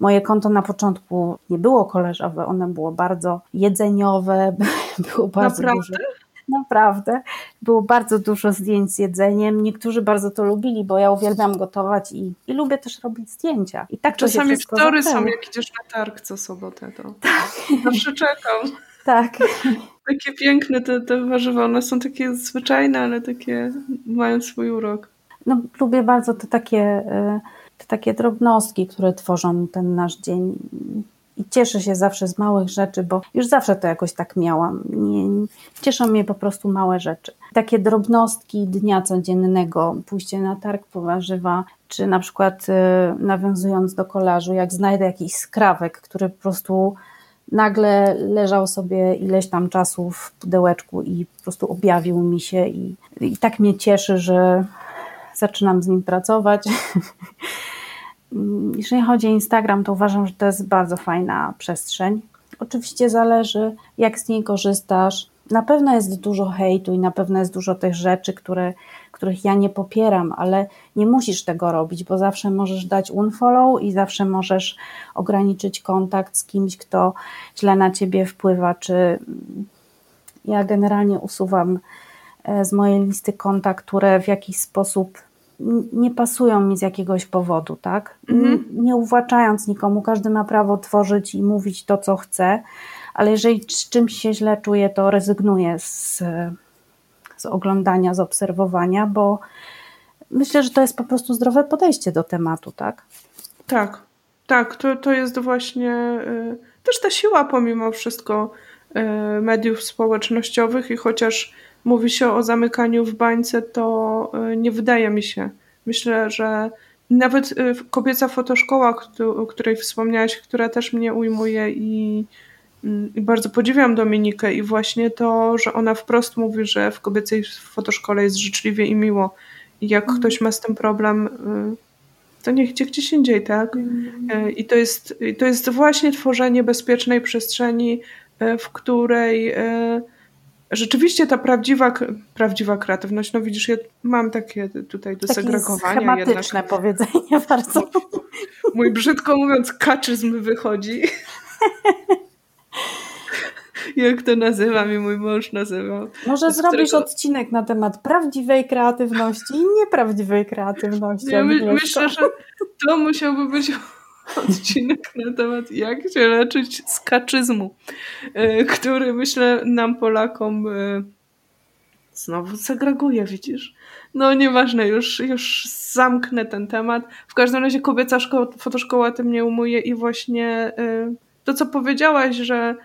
moje konto na początku nie było koleżowe, ono było bardzo jedzeniowe, było bardzo Naprawdę? Duże. naprawdę. Było bardzo dużo zdjęć z jedzeniem. Niektórzy bardzo to lubili, bo ja uwielbiam gotować i, i lubię też robić zdjęcia. I tak Czasami story są, jak idziesz na targ co sobotę, to tak. zawsze czekam. Tak. Takie piękne te, te warzywa, one są takie zwyczajne, ale takie mają swój urok. No, lubię bardzo te takie, y, te takie drobnostki, które tworzą ten nasz dzień i cieszę się zawsze z małych rzeczy, bo już zawsze to jakoś tak miałam. Nie, cieszą mnie po prostu małe rzeczy. Takie drobnostki dnia codziennego, pójście na targ po warzywa, czy na przykład y, nawiązując do kolażu, jak znajdę jakiś skrawek, który po prostu nagle leżał sobie ileś tam czasu w pudełeczku i po prostu objawił mi się i, i tak mnie cieszy, że zaczynam z nim pracować. Jeżeli chodzi o Instagram, to uważam, że to jest bardzo fajna przestrzeń. Oczywiście zależy, jak z niej korzystasz. Na pewno jest dużo hejtu i na pewno jest dużo tych rzeczy, które, których ja nie popieram, ale nie musisz tego robić, bo zawsze możesz dać unfollow i zawsze możesz ograniczyć kontakt z kimś, kto źle na ciebie wpływa. Czy ja generalnie usuwam e, z mojej listy kontakt, które w jakiś sposób nie pasują mi z jakiegoś powodu, tak? Mhm. Nie uwłaczając nikomu, każdy ma prawo tworzyć i mówić to, co chce, ale jeżeli z czymś się źle czuję, to rezygnuję z, z oglądania, z obserwowania, bo myślę, że to jest po prostu zdrowe podejście do tematu, tak? Tak, tak, to, to jest właśnie y, też ta siła pomimo wszystko y, mediów społecznościowych i chociaż mówi się o zamykaniu w bańce, to e, nie wydaje mi się. Myślę, że nawet e, kobieca fotoszkoła, o której wspomniałaś, która też mnie ujmuje i, i bardzo podziwiam Dominikę i właśnie to, że ona wprost mówi, że w kobiecej fotoszkole jest życzliwie i miło. I jak mm. ktoś ma z tym problem, e, to niech idzie gdzieś indziej, tak? Mm. I to jest, to jest właśnie tworzenie bezpiecznej przestrzeni, w której rzeczywiście ta prawdziwa, prawdziwa kreatywność, no widzisz, ja mam takie tutaj do Takie segregowania. schematyczne jednak. powiedzenie bardzo. Mój, mój brzydko mówiąc kaczyzm wychodzi. Jak to nazywam i mój mąż nazywał. Może zrobisz którego... odcinek na temat prawdziwej kreatywności i nieprawdziwej kreatywności. Ja my, myślę, że to musiałby być odcinek na temat jak się leczyć z kaczyzmu, e, który myślę nam Polakom e, znowu segreguje, widzisz? No nieważne, już, już zamknę ten temat. W każdym razie kobieca szkoła, fotoszkoła tym nie umuje i właśnie e, to, co powiedziałaś, że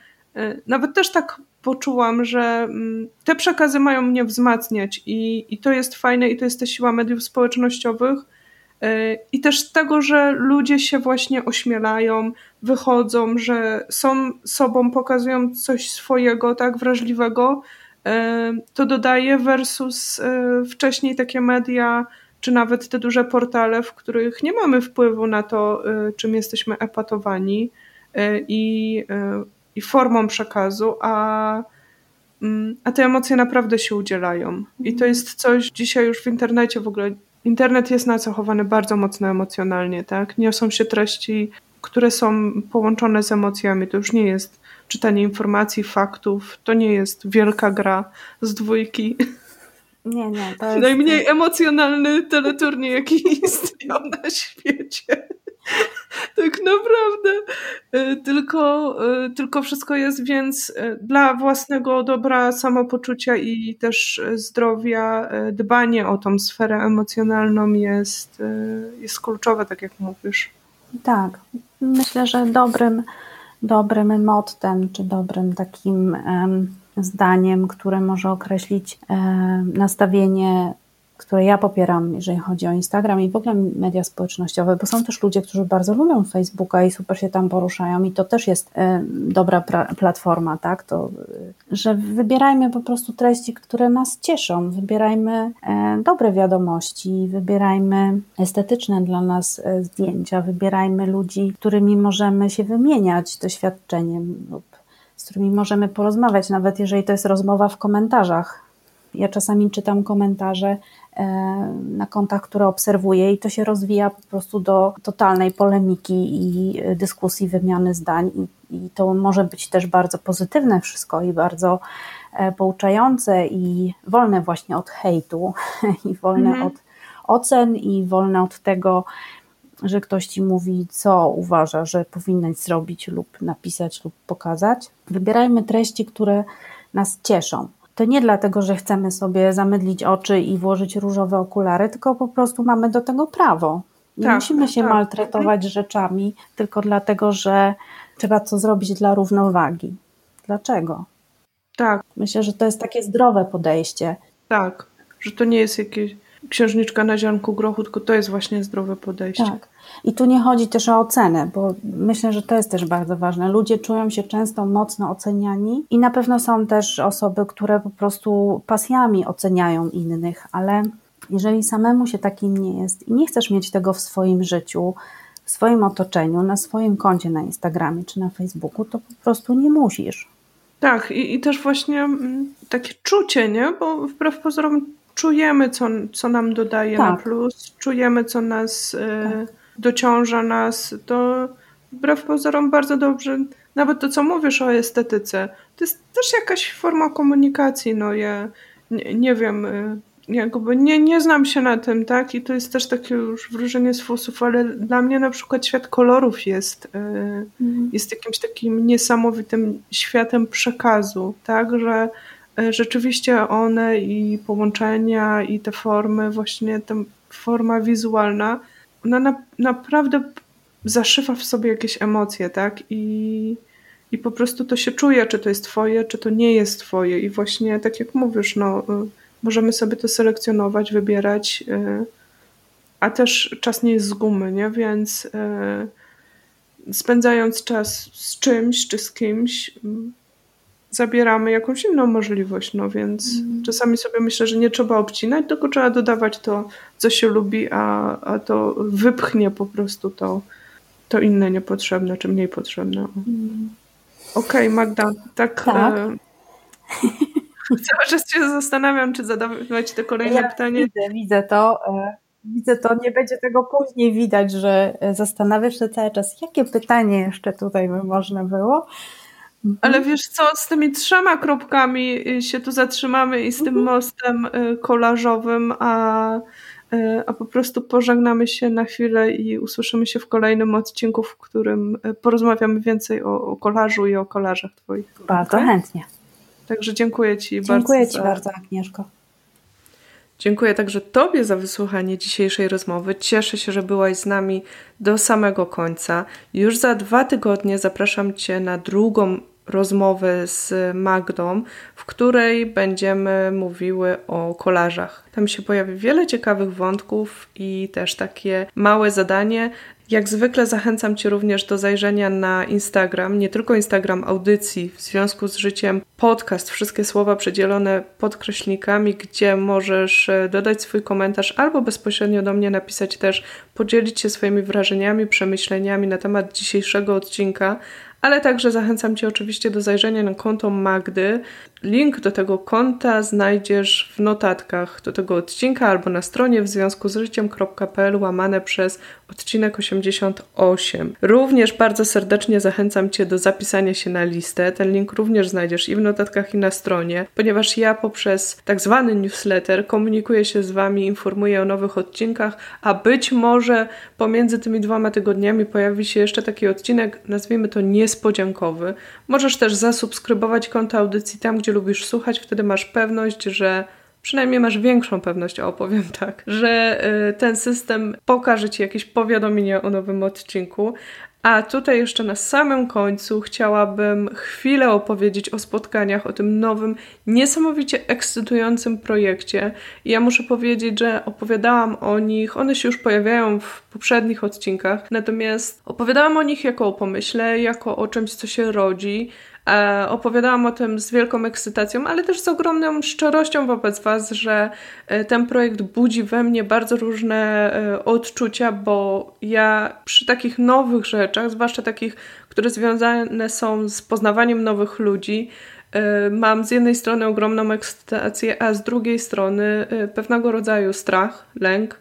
nawet też tak poczułam, że mm, te przekazy mają mnie wzmacniać i, i to jest fajne i to jest ta siła mediów społecznościowych, E, I też tego, że ludzie się właśnie ośmielają, wychodzą, że są sobą, pokazują coś swojego, tak wrażliwego, e, to dodaje versus e, wcześniej takie media, czy nawet te duże portale, w których nie mamy wpływu na to, czym jesteśmy epatowani i, i formą przekazu, a, mm, a te emocje naprawdę się udzielają. I to jest coś dzisiaj już w internecie w ogóle internet jest nacechowany bardzo mocno emocjonalnie, tak? Niosą się treści, które są połączone z emocjami. To już nie jest czytanie informacji, faktów, to nie jest wielka gra z dwójki. Nie, nie. To jest... Najmniej emocjonalny teleturniej, jaki istniał na świecie. tak naprawdę. E, tylko, e, tylko wszystko jest więc e, dla własnego dobra, samopoczucia i też zdrowia, dbanie o tą sferę emocjonalną jest, jest kluczowe, tak jak mówisz. Tak. Myślę, że dobrym, dobrym mottem, czy dobrym takim zdaniem, które może określić nastawienie które ja popieram, jeżeli chodzi o Instagram i w ogóle media społecznościowe, bo są też ludzie, którzy bardzo lubią Facebooka i super się tam poruszają i to też jest y, dobra platforma, tak? To, y, że wybierajmy po prostu treści, które nas cieszą, wybierajmy y, dobre wiadomości, wybierajmy estetyczne dla nas zdjęcia, wybierajmy ludzi, którymi możemy się wymieniać doświadczeniem lub z którymi możemy porozmawiać, nawet jeżeli to jest rozmowa w komentarzach Ja czasami czytam komentarze e, na kontach, które obserwuję, i to się rozwija po prostu do totalnej polemiki i dyskusji, wymiany zdań. I, i to może być też bardzo pozytywne wszystko i bardzo e, pouczające i wolne właśnie od hejtu i wolne mhm. od ocen i wolne od tego, że ktoś ci mówi, co uważa, że powinnaś zrobić lub napisać lub pokazać. Wybierajmy treści, które nas cieszą. To nie dlatego, że chcemy sobie zamydlić oczy i włożyć różowe okulary, tylko po prostu mamy do tego prawo. Nie tak, musimy się tak. maltretować rzeczami tylko dlatego, że trzeba co zrobić dla równowagi. Dlaczego? Tak. Myślę, że to jest takie zdrowe podejście. Tak, że to nie jest jakieś księżniczka na ziarnku grochu, tylko to jest właśnie zdrowe podejście. Tak. I tu nie chodzi też o ocenę, bo myślę, że to jest też bardzo ważne. Ludzie czują się często mocno oceniani i na pewno są też osoby, które po prostu pasjami oceniają innych, ale jeżeli samemu się takim nie jest i nie chcesz mieć tego w swoim życiu, w swoim otoczeniu, na swoim koncie na Instagramie czy na Facebooku, to po prostu nie musisz. Tak, i, i też właśnie mm, takie czucie, nie? Bo wbrew pozorom czujemy, co, co nam dodaje tak. na plus, czujemy, co nas y, tak. dociąża nas, to wbrew pozorom bardzo dobrze, nawet to, co mówisz o estetyce, to jest też jakaś forma komunikacji, no ja nie, nie wiem, y, jakby nie, nie znam się na tym, tak, i to jest też takie już wróżenie z fusów, ale dla mnie na przykład świat kolorów jest, y, mhm. jest jakimś takim niesamowitym światem przekazu, tak, że E, rzeczywiście one i połączenia i te formy, właśnie ta forma wizualna, ona na, naprawdę zaszywa w sobie jakieś emocje, tak? I, I po prostu to się czuje, czy to jest twoje, czy to nie jest twoje. I właśnie tak jak mówisz, no, e, możemy sobie to selekcjonować, wybierać, e, a też czas nie jest z gumy, nie? Więc spędzając czas z czymś czy z kimś, zabieramy jakąś inną możliwość, no więc mm. czasami sobie myślę, że nie trzeba obcinać, tylko trzeba dodawać to, co się lubi, a, a to wypchnie po prostu to, to inne niepotrzebne, czy mniej potrzebne. Mm. Okej, okay, Magda, tak... tak. E, cały czas się zastanawiam, czy zadawać te kolejne ja pytanie. Widzę, widzę to. E, widzę to, nie będzie tego później widać, że zastanawiasz się cały czas, jakie pytanie jeszcze tutaj by można było. Mhm. Ale wiesz co, z tymi trzema kropkami y, się tu zatrzymamy i z tym mhm. mostem y, kolażowym, a, y, a po prostu pożegnamy się na chwilę i usłyszymy się w kolejnym odcinku, w którym porozmawiamy więcej o, o kolażu i o kolażach twoich. Bardzo okay? chętnie. Także dziękuję Ci dziękuję bardzo. Dziękuję Ci za... bardzo, Agnieszko. Dziękuję także Tobie za wysłuchanie dzisiejszej rozmowy. Cieszę się, że byłaś z nami do samego końca. Już za dwa tygodnie zapraszam Cię na drugą rozmowę z Magdą, w której będziemy mówiły o kolażach. Tam się pojawi wiele ciekawych wątków i też takie małe zadanie. Jak zwykle zachęcam Cię również do zajrzenia na Instagram, nie tylko Instagram audycji w związku z życiem, podcast, wszystkie słowa przedzielone podkreślnikami, gdzie możesz e, dodać swój komentarz albo bezpośrednio do mnie napisać też, podzielić się swoimi wrażeniami, przemyśleniami na temat dzisiejszego odcinka, ale także zachęcam Cię oczywiście do zajrzenia na konto Magdy. Link do tego konta znajdziesz w notatkach do tego odcinka albo na stronie w związku z życiem.pl łamane przez odcinek 88. Również bardzo serdecznie zachęcam Cię do zapisania się na listę. Ten link również znajdziesz i w notatkach, i na stronie, ponieważ ja poprzez tak zwany newsletter komunikuję się z Wami, informuję o nowych odcinkach, a być może pomiędzy tymi dwoma tygodniami pojawi się jeszcze taki odcinek, nazwijmy to niespodziankowy. Możesz też zasubskrybować konto audycji tam, gdzie lubisz słuchać, wtedy masz pewność, że przynajmniej masz większą pewność, o opowiem tak, że y, ten system pokaże Ci jakieś powiadomienie o nowym odcinku. A tutaj jeszcze na samym końcu chciałabym chwilę opowiedzieć o spotkaniach, o tym nowym, niesamowicie ekscytującym projekcie. I ja muszę powiedzieć, że opowiadałam o nich, one się już pojawiają w poprzednich odcinkach, natomiast opowiadałam o nich jako o pomyśle, jako o czymś, co się rodzi, opowiadałam o tym z wielką ekscytacją, ale też z ogromną szczerością wobec Was, że e, ten projekt budzi we mnie bardzo różne e, odczucia, bo ja przy takich nowych rzeczach, zwłaszcza takich, które związane są z poznawaniem nowych ludzi, mam z jednej strony ogromną ekscytację, a z drugiej strony pewnego rodzaju strach, lęk,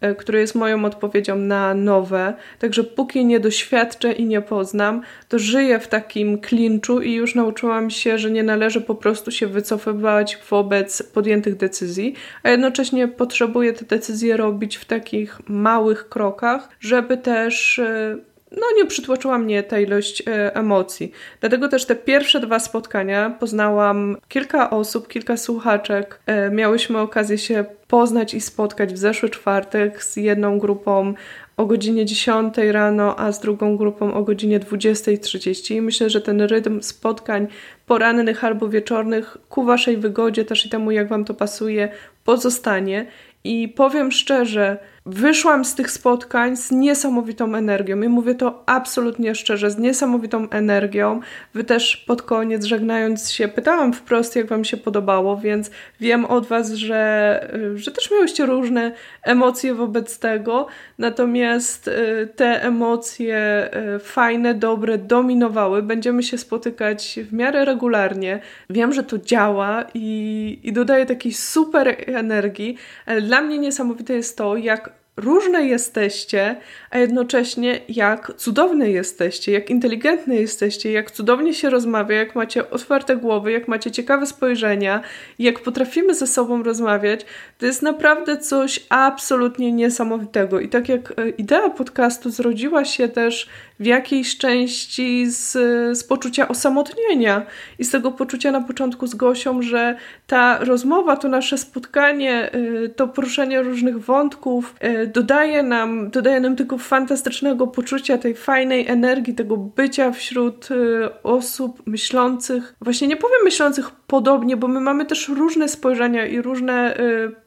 E, który jest moją odpowiedzią na nowe. Także póki nie doświadczę i nie poznam, to żyję w takim klinczu i już nauczyłam się, że nie należy po prostu się wycofywać wobec podjętych decyzji, a jednocześnie potrzebuję te decyzje robić w takich małych krokach, żeby też e, no nie przytłoczyła mnie ta ilość e, emocji. Dlatego też te pierwsze dwa spotkania poznałam kilka osób, kilka słuchaczek. E, miałyśmy okazję się poznać i spotkać w zeszły czwartek z jedną grupą o godzinie 10 rano, a z drugą grupą o godzinie 20.30. I myślę, że ten rytm spotkań porannych albo wieczornych ku Waszej wygodzie też i temu, jak Wam to pasuje, pozostanie. I powiem szczerze, wyszłam z tych spotkań z niesamowitą energią. I mówię to absolutnie szczerze, z niesamowitą energią. Wy też pod koniec, żegnając się, pytałam wprost, jak Wam się podobało, więc wiem od Was, że, że też miałyście różne emocje wobec tego. Natomiast y, te emocje y, fajne, dobre dominowały. Będziemy się spotykać w miarę regularnie. Wiem, że to działa i, i dodaje takiej super energii, dla mnie niesamowite jest to, jak różne jesteście, a jednocześnie jak cudowne jesteście, jak inteligentne jesteście, jak cudownie się rozmawia, jak macie otwarte głowy, jak macie ciekawe spojrzenia, jak potrafimy ze sobą rozmawiać, to jest naprawdę coś absolutnie niesamowitego. I tak jak e, idea podcastu zrodziła się też w jakiejś części z, z poczucia osamotnienia i z tego poczucia na początku z Gosią, że ta rozmowa, to nasze spotkanie, y, to poruszenie różnych wątków y, dodaje nam, dodaje nam tego fantastycznego poczucia, tej fajnej energii, tego bycia wśród y, osób myślących, właśnie nie powiem myślących podobnie, bo my mamy też różne spojrzenia i różne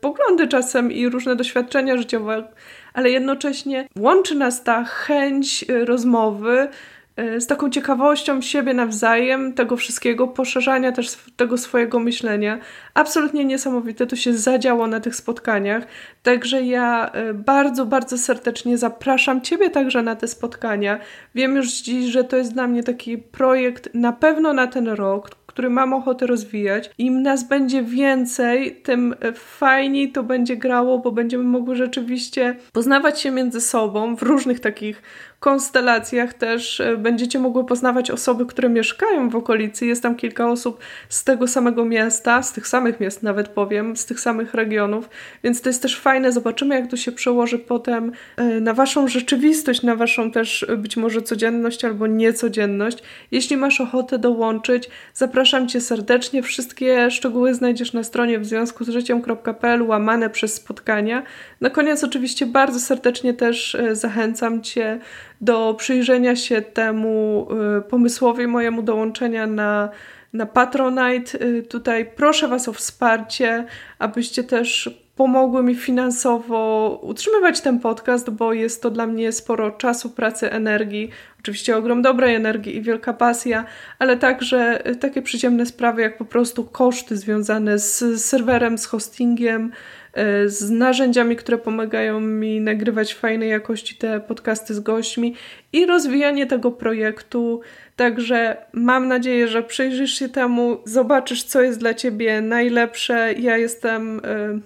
poglądy czasem i różne doświadczenia życiowe, ale jednocześnie łączy nas ta chęć y, rozmowy y, z taką ciekawością siebie nawzajem, tego wszystkiego, poszerzania też tego swojego myślenia. Absolutnie niesamowite, to się zadziało na tych spotkaniach. Także ja y, bardzo, bardzo serdecznie zapraszam Ciebie także na te spotkania. Wiem już dziś, że to jest dla mnie taki projekt na pewno na ten rok, który mam ochotę rozwijać. Im nas będzie więcej, tym fajniej to będzie grało, bo będziemy mogły rzeczywiście poznawać się między sobą w różnych takich konstelacjach też e, będziecie mogły poznawać osoby, które mieszkają w okolicy. Jest tam kilka osób z tego samego miasta, z tych samych miast nawet powiem, z tych samych regionów, więc to jest też fajne. Zobaczymy, jak to się przełoży potem e, na Waszą rzeczywistość, na Waszą też e, być może codzienność albo niecodzienność. Jeśli masz ochotę dołączyć, zapraszam Cię serdecznie. Wszystkie szczegóły znajdziesz na stronie w związku z życiem.pl łamane przez spotkania. Na koniec oczywiście bardzo serdecznie też zachęcam Cię do przyjrzenia się temu y, pomysłowi mojemu dołączenia na, na Patronite. Y, tutaj proszę Was o wsparcie, abyście też pomogły mi finansowo utrzymywać ten podcast, bo jest to dla mnie sporo czasu, pracy, energii, oczywiście ogrom dobrej energii i wielka pasja, ale także y, takie przyziemne sprawy jak po prostu koszty związane z serwerem, z hostingiem, z narzędziami, które pomagają mi nagrywać fajnej jakości te podcasty z gośćmi i rozwijanie tego projektu. Także mam nadzieję, że przyjrzysz się temu, zobaczysz, co jest dla ciebie najlepsze. Ja jestem y,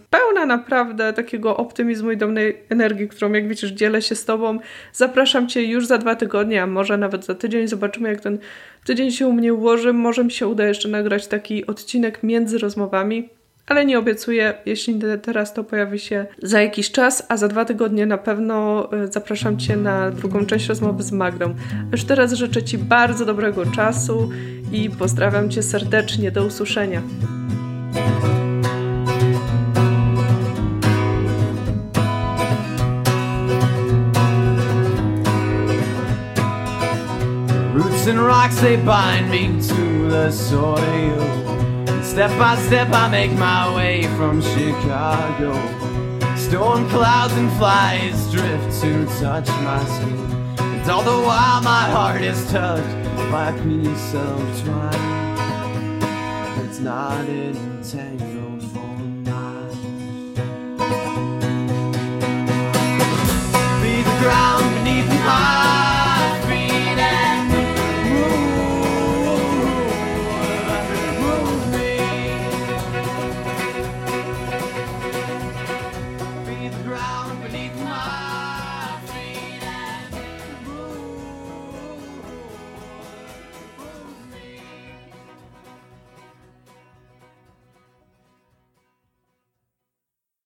pełna naprawdę takiego optymizmu i dumnej energii, którą, jak widzisz, dzielę się z tobą. Zapraszam cię już za dwa tygodnie, a może nawet za tydzień. Zobaczymy, jak ten tydzień się u mnie ułoży. Może mi się uda jeszcze nagrać taki odcinek między rozmowami ale nie obiecuję, jeśli teraz to pojawi się za jakiś czas, a za dwa tygodnie na pewno e, zapraszam Cię na drugą część rozmowy z Magdą. Już teraz życzę Ci bardzo dobrego czasu i pozdrawiam Cię serdecznie. Do usłyszenia. Roots and rocks they bind me to the soil Step by step, I make my way from Chicago. Storm clouds and flies drift to touch my skin. And all the while, my heart is tugged by a piece of twine that's not entangled for mine. Be the ground beneath my